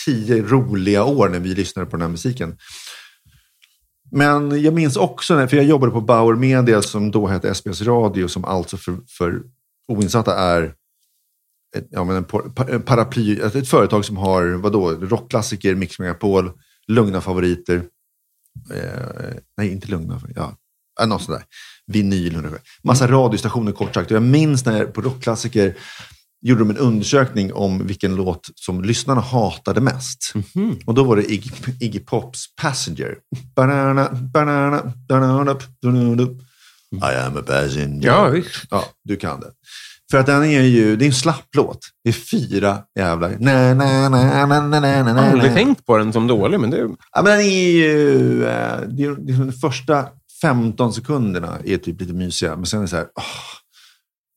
tio roliga år när vi lyssnade på den här musiken. Men jag minns också, när, för jag jobbade på Bauer Media som då hette SBS Radio, som alltså för, för oinsatta är ett, ja, men en paraply, ett, ett företag som har vadå, rockklassiker, Mix Megapol, lugna favoriter. Eh, nej, inte lugna, ja, något sådär. Vinyl, massa radiostationer kort sagt. Och jag minns när på rockklassiker gjorde de en undersökning om vilken låt som lyssnarna hatade mest. Och då var det Iggy, Iggy Pops Passenger. Banana, banana, banana, banana. I am a passenger. Ja, visst. Ja, du kan det. För att den är ju, det är en slapp låt. Det är fyra jävla... Na, na, na, na, na, na, na, Jag har aldrig tänkt på den som dålig, men det... Ja, men den är ju... eh, Det är, det är de första 15 sekunderna är typ lite mysiga, men sen är det så här... åh,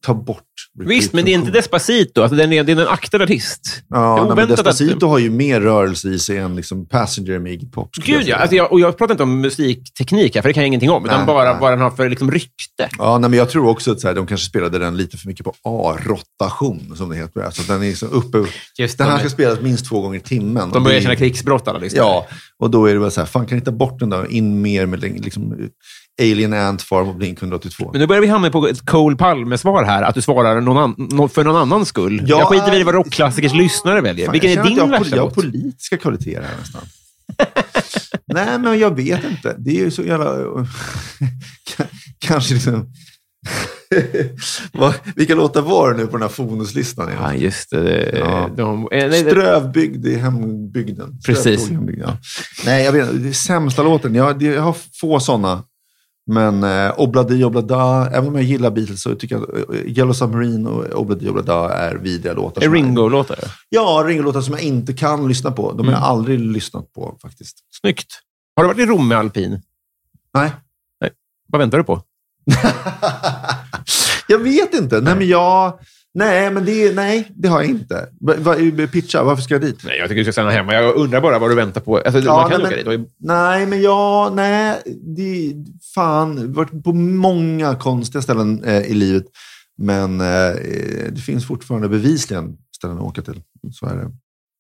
ta bort... Visst, men det är inte. Despacito. Alltså, den är, det är en aktad artist. Ja, nej, men oväntat att- Despacito har ju mer rörelse i sig än liksom Passenger med Iggy Pop. jag Gud, ja. säga. Alltså, jag, och jag pratar inte om musikteknik här, för det kan jag ingenting om. Utan Nej, bara nej. vad den har för liksom, rykte. Ja, nej, men jag tror också att här, de kanske spelade den lite för mycket på A-rotation, som det heter. Alltså, den är så uppe... Just den här ska spelas minst två gånger i timmen. De börjar känna krigsbrott, alla lyssnare. Ja, och då är det väl så här, fan kan ni ta bort den då? In mer med liksom, Alien Ant Farm och Blink 182. Men nu börjar vi hamna på ett Cole Palme-svar här. Att du svarar någon för någon annans skull. Ja, jag skiter i vad rocklassikers lyssnare väljer. Fan, Vilken är din jag, värsta Jag har politiska kvaliteter här nästan. Nej, men jag vet inte. Det är ju så jävla... Kanske liksom... Vilka låtar var det nu på den här Fonuslistan? Ja, just det. Ja. De, eh, Strövbygd i hembygden. Precis. Hembygden, ja. Nej, jag vet inte. Det är sämsta låten. Jag, jag har få sådana. Men eh, Obladi Oblada, även om jag gillar Beatles så tycker jag att eh, Yellow Submarine och Obladi Oblada är vidriga låtar. är Ringo-låtar. Ja, Ringo-låtar som jag inte kan lyssna på. De har jag aldrig lyssnat på faktiskt. Snyggt. Har du varit i Rom med alpin? Nej. Vad väntar du på? jag vet inte. Nej, men jag... Nej, men det, nej, det har jag inte. Va, va, pitcha, varför ska jag dit? Nej, jag tycker du ska stanna hemma. Jag undrar bara vad du väntar på. Alltså, Ja, man kan nej, åka men- dit. Nej, men jag... Nej, det... Fan, varit på många konstiga ställen eh, i livet. Men eh, det finns fortfarande bevisligen ställen att åka till. Så är det.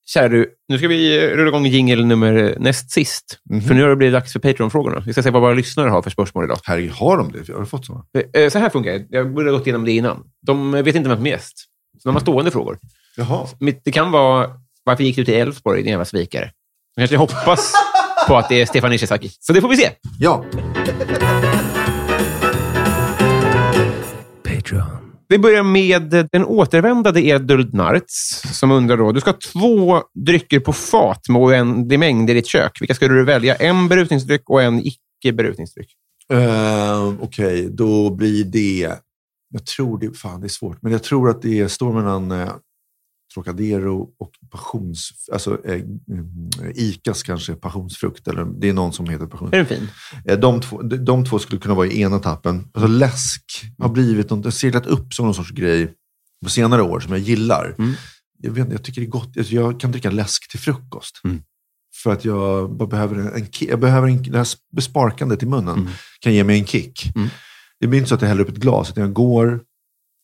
Kära du, nu ska vi eh, rulla igång jingle nummer näst sist. Mhm. För nu har det blivit dags för Patreon-frågorna. Vi ska se vad våra lyssnare har för spörsmål idag. Herregud, har de det? Har du fått sådana? Eh, Så här funkar det. Jag borde ha gått igenom det innan. De vet inte vem som är gäst. Så de har stående frågor. Jaha. Det kan vara, varför gick du till Elfsborg, din jävla svikare? Jag kanske hoppas på att det är Stefan Ishizaki. Så det får vi se. Ja. Vi börjar med den återvändande Eduld Narts som undrar då, du ska ha två drycker på fat med oändlig mängd i ditt kök. Vilka skulle du välja? En berusningsdryck och en icke-berusningsdryck. Uh, eh, Okej, då blir det... Jag tror det... Fan, det är svårt. Men jag tror att det står mellan eh, Trocadero och passions... Alltså eh, mm, Icas kanske passionsfrukt. Eller det är någon som heter Är passionsfrukt. den fin? Eh, De två, de, två skulle kunna vara i ena tappen. Alltså läsk har blivit något, seglat upp som någon sorts grej på senare år som jag gillar. Mm. Jag, vet, jag tycker det är gott. Alltså, Jag kan dricka läsk till frukost. Mm. För att jag behöver en, en. Jag behöver en, det här besparkandet i munnen Mm. kan ge mig en kick. Mm. Det blir inte så att jag häller upp ett glas, utan jag går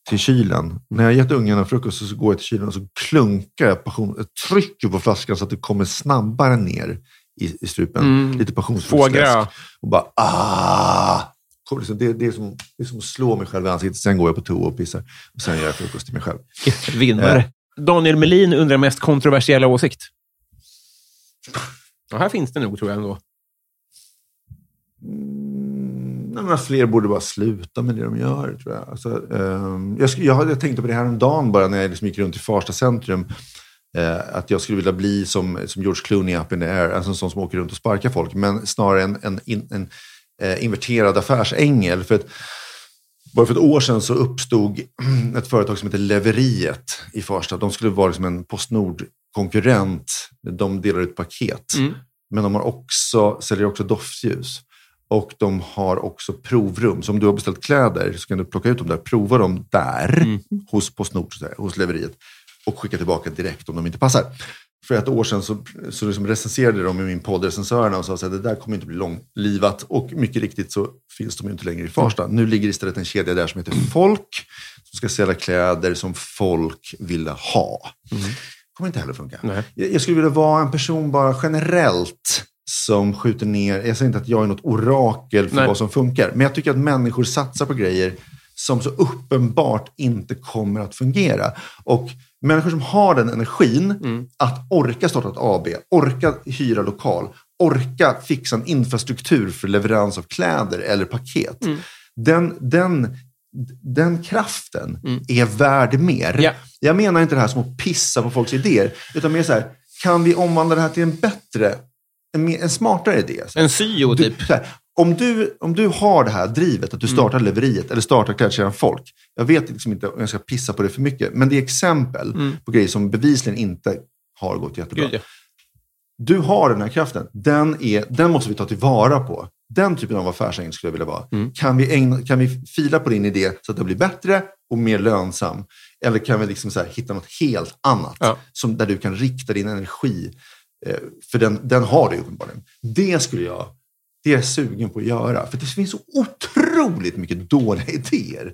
till kylen. När jag gett ungarna frukost så går jag till kylen och så klunkar jag passion, trycker på flaskan så att det kommer snabbare ner i, i strupen. Mm. Lite passionsfruktsläsk. Fågra. Och bara ah! Det, det, är som, det är som att slå mig själv i ansiktet. Sen går jag på toa och pissar. Och sen gör jag frukost till mig själv. Vinnare. Daniel Melin undrar mest kontroversiella åsikt. Ja, här finns det nog, tror jag ändå. Mm, nej, men fler borde bara sluta med det de gör, tror jag. Alltså, ehm, jag, jag, jag tänkte på det här om dagen bara när jag liksom gick runt i Farsta centrum. Eh, att jag skulle vilja bli som, som George Clooney up in the air, alltså en sån som åker runt och sparkar folk. Men snarare en, en, in, en eh, inverterad affärsängel. För att Bara för ett år sedan så uppstod ett företag som heter Leveriet i Farsta. De skulle vara liksom en Postnord-konkurrent. De delar ut paket. Mm. Men de har också, säljer också doftljus. Och de har också provrum. Så om du har beställt kläder så kan du plocka ut dem där, prova dem där, Mm. hos Postnord, hos Leveriet. Och skicka tillbaka direkt om de inte passar. För ett år sedan så, så liksom recenserade de i min podd, recensörerna, och sa att det där kommer inte bli långlivat. Och mycket riktigt så finns de inte längre i Farsta. Nu ligger istället en kedja där som heter Folk, som ska sälja kläder som folk vill ha. kommer inte heller funka. Nej. Jag, jag skulle vilja vara en person bara generellt som skjuter ner. Jag säger inte att jag är något orakel för Nej. vad som funkar. Men jag tycker att människor satsar på grejer som så uppenbart inte kommer att fungera. Och människor som har den energin Mm. att orka starta ett AB, orka hyra lokal, orka fixa en infrastruktur för leverans av kläder eller paket. Mm. Den, den, den kraften är värd mer. Mm. Ja. Jag menar inte det här som att pissa på folks idéer, utan mer så här, kan vi omvandla det här till en bättre, en, en smartare idé? Så En syo du, typ. så här, om, du, om du har det här drivet, att du startar leveriet eller startar klädkedjan Folk. Jag vet liksom inte om jag ska pissa på det för mycket, men det är exempel på grejer som bevisligen inte har gått jättebra. Gud, ja. Du har den här kraften. Den, är, den måste vi ta tillvara på. Den typen av affärsängel skulle jag vilja vara. Mm. Kan, vi ägna, kan vi fila på din idé så att den blir bättre och mer lönsam? Eller kan vi liksom så här, hitta något helt annat Ja. som, där du kan rikta din energi? Eh, för den, den har du uppenbarligen. Det skulle jag det är jag sugen på att göra. För det finns så otroligt mycket dåliga idéer.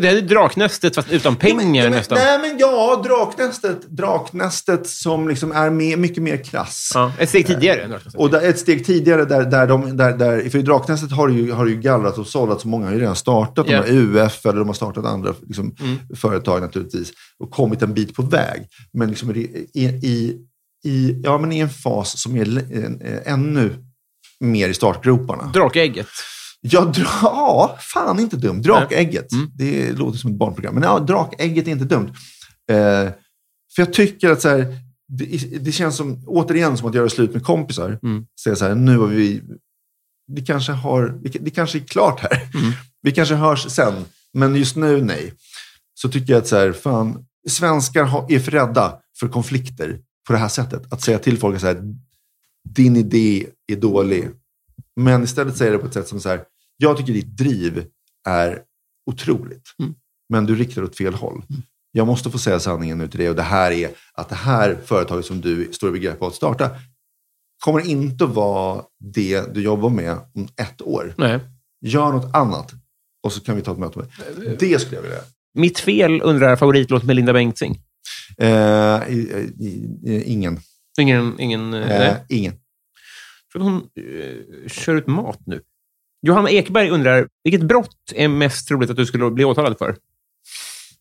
Det är Draknästet fast utan pengar nej, men, nästan. Nej, men ja, Draknästet, Draknästet som liksom är mer, mycket mer krass. Ja, ett steg tidigare. Draknästet. Och där, ett steg tidigare, där, där de, där, där, för i Draknästet har det ju, har det ju gallrat och sållat, så många har ju redan startat. Ja. De har UF eller de har startat andra liksom, Mm. företag naturligtvis och kommit en bit på väg. Men liksom i, i, i, ja, men i en fas som är eh, ännu mer i startgroparna. Drakägget. Ja, dra, ja, fan inte dumt. Drakägget. Mm. Det låter som ett barnprogram. Men ja, drakägget är inte dumt. Eh, för jag tycker att så här, det, det känns som, återigen som att göra slut med kompisar. Mm. Säga så här, nu har vi, vi kanske har, det kanske är klart här. Mm. Vi kanske hörs sen, men just nu nej. Så tycker jag att så här, fan, svenskar är för rädda för konflikter på det här sättet. Att säga till folk så här, din idé är dålig. Men istället säger det på ett sätt som så här, jag tycker ditt driv är otroligt. Mm. Men du riktar åt fel håll. Jag måste få säga sanningen nu till dig och det här är att det här företaget som du står i begrepp att starta kommer inte att vara det du jobbar med om ett år. Nej. Gör något annat och så kan vi ta ett möte med det. Det skulle jag vilja. Mitt fel undrar favoritlåt med Linda Bengtzing. Eh, ingen. Ingen... ingen eh, Eh, ingen. För hon eh, kör ut mat nu. Johanna Ekberg undrar, vilket brott är mest troligt att du skulle bli åtalad för?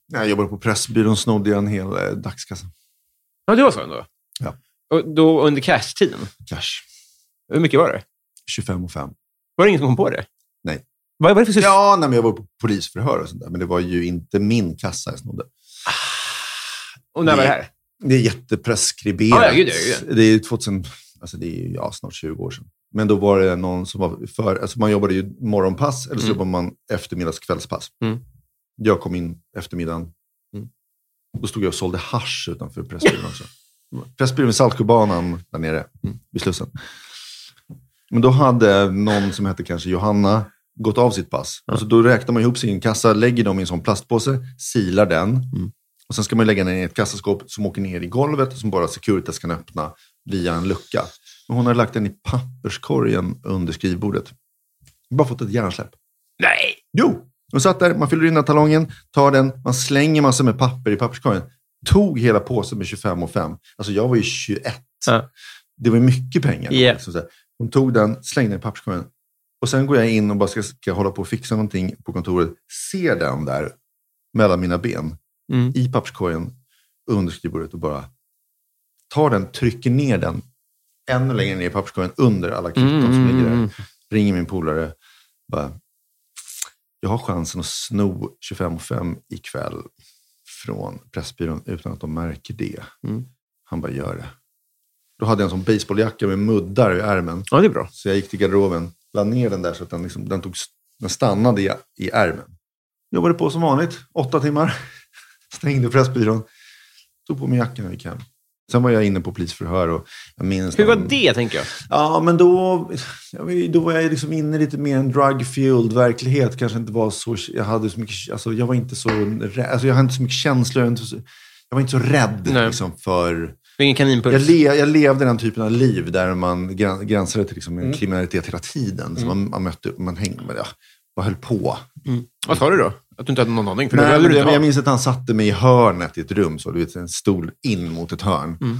Jag jobbade på Pressbyrån, snodde jag en hel eh, dagskassa. Ja, det var så ändå? Ja. Och då under cash-tiden? Cash. Hur mycket var det? 25 och 5. Var det ingen som kom på det? Nej. Vad var det för system? Ja, nej, men jag var på polisförhör och sånt där. Men det var ju inte min kassa jag snodde. Och när var det här? Det är jättepreskriberat. Ja, ja, gud, gud. Det är 2000, alltså det är ja, snart 20 år sedan. Men då var det någon som var för, alltså man jobbade ju morgonpass eller så Mm. jobbar man eftermiddags kvällspass. Mm. Jag kom in eftermiddagen. Mm. Då stod jag och sålde hasch utanför Pressbyrån också. Pressbyrån vid Saltsjöbanan där nere Mm. vid Slussen. Men då hade någon som hette kanske Johanna gått av sitt pass. Och så då räknar man ihop sin kassa, lägger dem i en sån plastpåse, silar den. Mm. Och sen ska man lägga den i ett kassaskåp som åker ner i golvet som bara Securitas kan öppna via en lucka. Men hon har lagt den i papperskorgen under skrivbordet. Bara fått ett hjärnsläpp. Nej! Jo! Hon satt där, man fyller in den talongen, tar den, man slänger massor med papper i papperskorgen. Tog hela påsen med 25 och 5. Alltså jag var ju 21. Ja. Det var mycket pengar. Ja. Liksom. Hon tog den, slängde den i papperskorgen. Och sen går jag in och bara ska, ska hålla på och fixa någonting på kontoret. Ser den där mellan mina ben Mm. i papperskorgen under skrivbordet och bara tar den, trycker ner den ännu längre ner i papperskorgen under alla kvitton som ligger där. Mm. Ringer min polare. Bara, jag har chansen att sno 25 och 5 ikväll från Pressbyrån utan att de märker det. Mm. Han bara, gör det. Då hade jag en sån baseballjacka med muddar i ärmen. Ja, det är bra. Så jag gick till garderoben, la ner den där så att den, liksom, den, tog, den stannade i, i ärmen. Jobbade på som vanligt, åtta timmar. Stängde Pressbyrån. Tog på mig jackan och gick hem. Sen var jag inne på polisförhör och jag minns... Hur var någon- det, tänker jag? Ja, men då, då var jag liksom inne lite mer i en drug-fueled verklighet. Kanske inte var så... Jag hade så mycket... Alltså, jag var inte så... Alltså, jag hade inte så mycket känslor. Jag var inte så, jag var inte så rädd liksom, för... Ingen kaninpuls. Jag, le, jag levde den typen av liv där man gräns, gränsade till liksom Mm. kriminalitet hela tiden. Så man, man mötte upp, man hängde, ja, bara höll på. Vad sa du då? Att du inte hade någon aning? För Nej, det jag, jag minns att han satte mig i hörnet i ett rum, så du vet, en stol in mot ett hörn. Mm.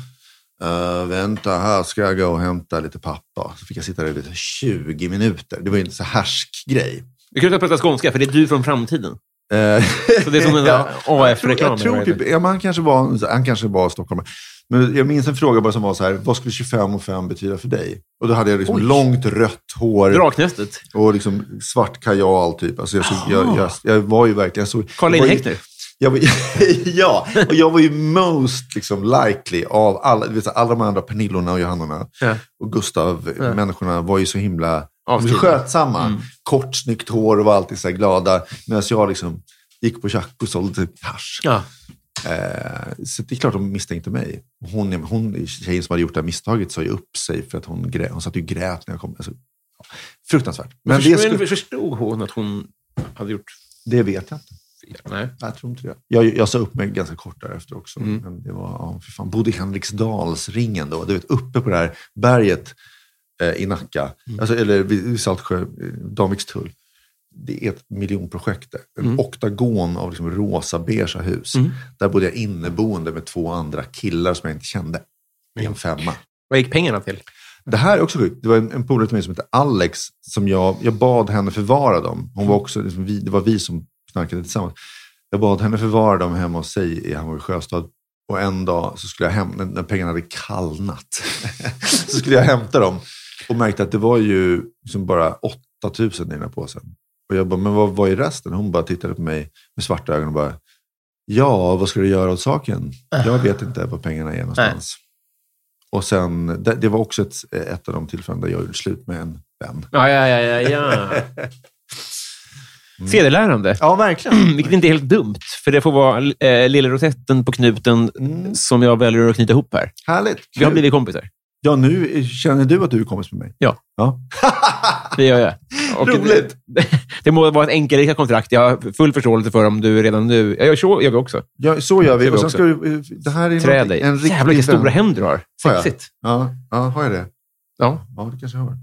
Eh, vänta, här ska jag gå och hämta lite pappa. Så fick jag sitta där i lite 20 minuter. Det var ju inte så härsk-grej. Vi kan inte prata skånska, för det är du från framtiden. Eh, Så det är som en ja, AF-reklam. Jag tror, jag tror typ, ja, han, kanske var, han kanske var stockholmare. Men jag minns en fråga bara som var så här, vad skulle 25 och 5 betyda för dig? Och då hade jag liksom Oj. långt rött hår Draknästet. och liksom svart kajal typ. Alltså jag, såg, jag, jag, jag var ju verkligen... Såg, var ju- Häckner. Ja, och jag var ju most liksom, likely av alla, vet, alla de andra Pernillorna och Johannorna Ja. och Gustav, människorna var ju så himla Avskrivna. skötsamma. Mm. Kort, snyggt hår och var alltid så glada. Medan jag liksom gick på tjack och sålde typ hasch. Ja. Eh, så det är klart de misstänkte mig. Hon, hon, tjejen som hade gjort det här misstaget sa ju upp sig för att hon, grä, hon satt ju och grät när jag kom. Alltså, ja, fruktansvärt. Men Men det, skulle, förstod hon att hon hade gjort det vet jag inte. Nej. Jag tror inte det. Jag, jag sa upp mig ganska kort därefter också. Mm. Men det var, ja, för fan, bodde i Henriksdalsringen då. Du vet, uppe på det här berget eh, i Nacka. Mm. Alltså, eller vid vid Saltsjö, eh, Danvikstull. Det är ett miljonprojekt. En Mm. oktagon av liksom rosa beigea hus. Där bodde jag inneboende med två andra killar som jag inte kände. I en femma. Vad gick pengarna till? Det här är också sjukt. Det var en, en polare till mig som hette Alex. Som jag, jag bad henne förvara dem. Hon var också, liksom, vi, det var vi som knarkade tillsammans. Jag bad henne förvara dem hemma hos sig i Hammarby Sjöstad. Och en dag så skulle jag hem, när, när pengarna hade kallnat, så skulle jag hämta dem. Och märkte att det var ju liksom bara 8000 i den här påsen. Och jag bara, men vad, vad är resten? Hon bara tittade på mig med svarta ögon och bara, ja, vad ska du göra åt saken? Jag vet inte var pengarna är någonstans. Och sen, det, det var också ett, ett av de tillfällen där jag gjorde slut med en vän. Ja, ja, ja, ja. ja. Sedelärande. Ja, verkligen. Vilket inte är helt dumt, för det får vara eh, lilla rosetten på knuten Mm. som jag väljer att knyta ihop här. Härligt. Vi har blivit kompisar. Ja, nu känner du att du är kompis med mig? Ja. ja. Det gör jag. Och Roligt. Det, det må vara ett enkelriktat kontrakt. Jag har full förståelse för om du redan nu... Ja, så gör vi också. ja så gör vi. Gör Och sen ska du, det här är Trä dig. en riktig Jävlar vilka vän. stora händer du har. Jag? Sexigt. Ja, ja, har jag det? Ja. Ja, det kanske jag har.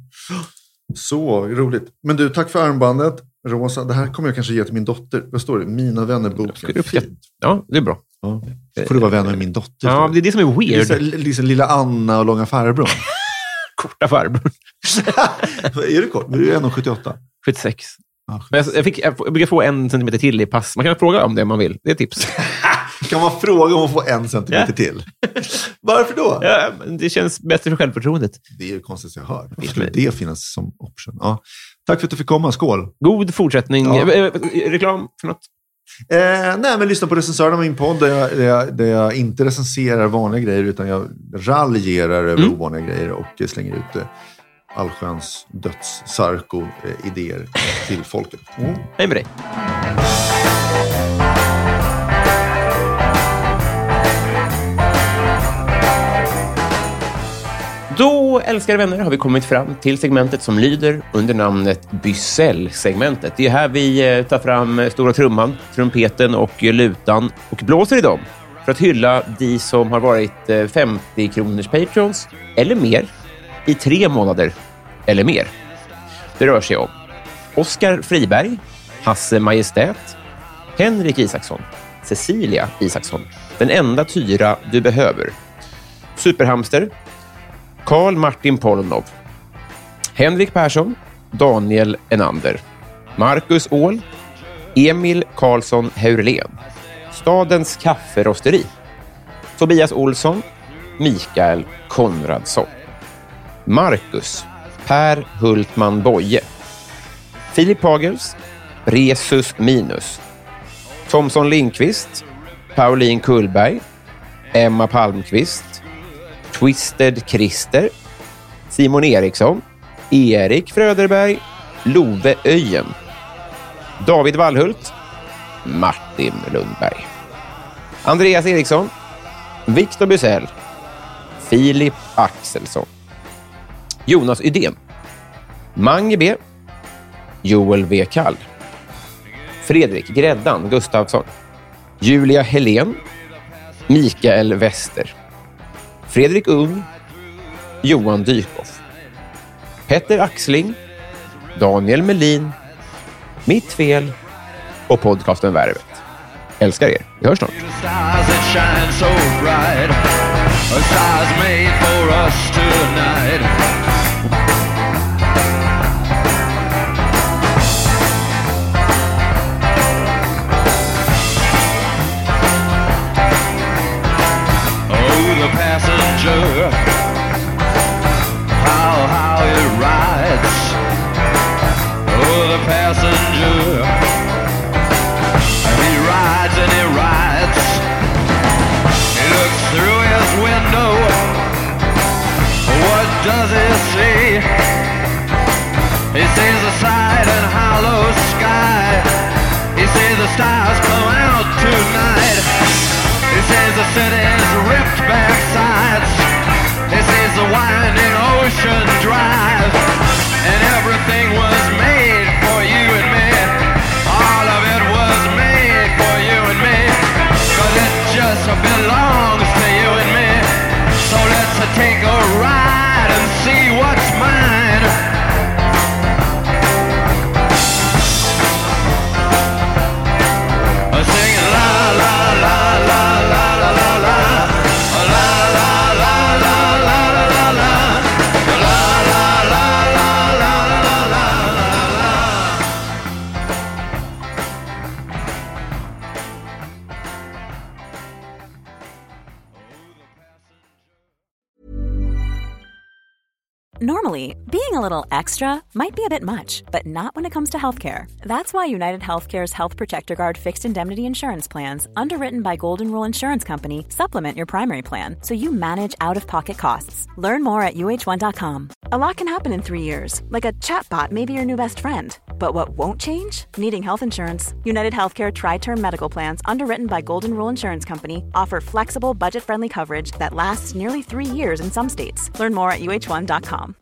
Så roligt. Men du, tack för armbandet. Rosa, det här kommer jag kanske ge till min dotter. Vad står det? Mina vänner Ska boken. du uppskatta? Ja, det är bra. Ja. Får du vara vänner med min dotter? Ja, det är det som är det är weird. liksom lilla Anna och långa farbrorn. Korta farbror. är du kort? Du är 1,78. 76. Ja, Men jag, jag, fick, jag brukar få en centimeter till i pass. Man kan fråga om det om man vill. Det är ett tips. Kan man fråga om att få en centimeter till? Varför då? Ja, det känns bättre för självförtroendet. Det är ju konstigt jag hör. Varför skulle det finnas som option? Ja. Tack för att du fick komma. Skål! God fortsättning. Ja. Eh, eh, reklam för något? Eh, nej, men lyssna på recensörerna av min podd där jag, där, jag, där jag inte recenserar vanliga grejer utan jag raljerar över Mm. ovanliga grejer och slänger ut eh, allsköns döds-sarko-idéer till folket. Mm. Hej med dig. Då, älskade vänner, har vi kommit fram till segmentet som lyder under namnet Bysell-segmentet. Det är här vi eh, tar fram eh, stora trumman, trumpeten och eh, lutan och blåser i dem för att hylla de som har varit eh, 50 kronors patrons eller mer i tre månader eller mer. Det rör sig om Oskar Friberg, Hasse Majestät, Henrik Isaksson, Cecilia Isaksson, den enda Tyra du behöver, Superhamster, Karl Martin Polnov, Henrik Persson, Daniel Enander, Marcus Åhl, Emil Karlsson Heurlen, Stadens kafferosteri, Tobias Olsson, Mikael Konradsson, Marcus, Per Hultman Boye, Filip Hagels, Resus Minus, Thomson Lindqvist, Pauline Kullberg, Emma Palmqvist, Twisted Christer, Simon Eriksson, Erik Fröderberg, Love Öjen, David Wallhult, Martin Lundberg. Andreas Eriksson, Victor Bysell, Filip Axelsson, Jonas Ydén, Mange B, Joel W. Kall, Fredrik Gräddan Gustafsson, Julia Helén, Mikael Wester, Fredrik Ung, Johan Dykhoff, Petter Axling, Daniel Melin, Mitt Fel. Och podcasten Värvet. Älskar er. Vi hörs snart. A stars made for us tonight. Might be a bit much, but not when it comes to healthcare. That's why United Healthcare's Health Protector Guard fixed indemnity insurance plans, underwritten by Golden Rule Insurance Company, supplement your primary plan so you manage out of pocket costs. Learn more at uh1.com. A lot can happen in three years, like a chatbot may be your new best friend. But what won't change? Needing health insurance. United Healthcare Tri Term Medical Plans, underwritten by Golden Rule Insurance Company, offer flexible, budget friendly coverage that lasts nearly three years in some states. Learn more at uh1.com.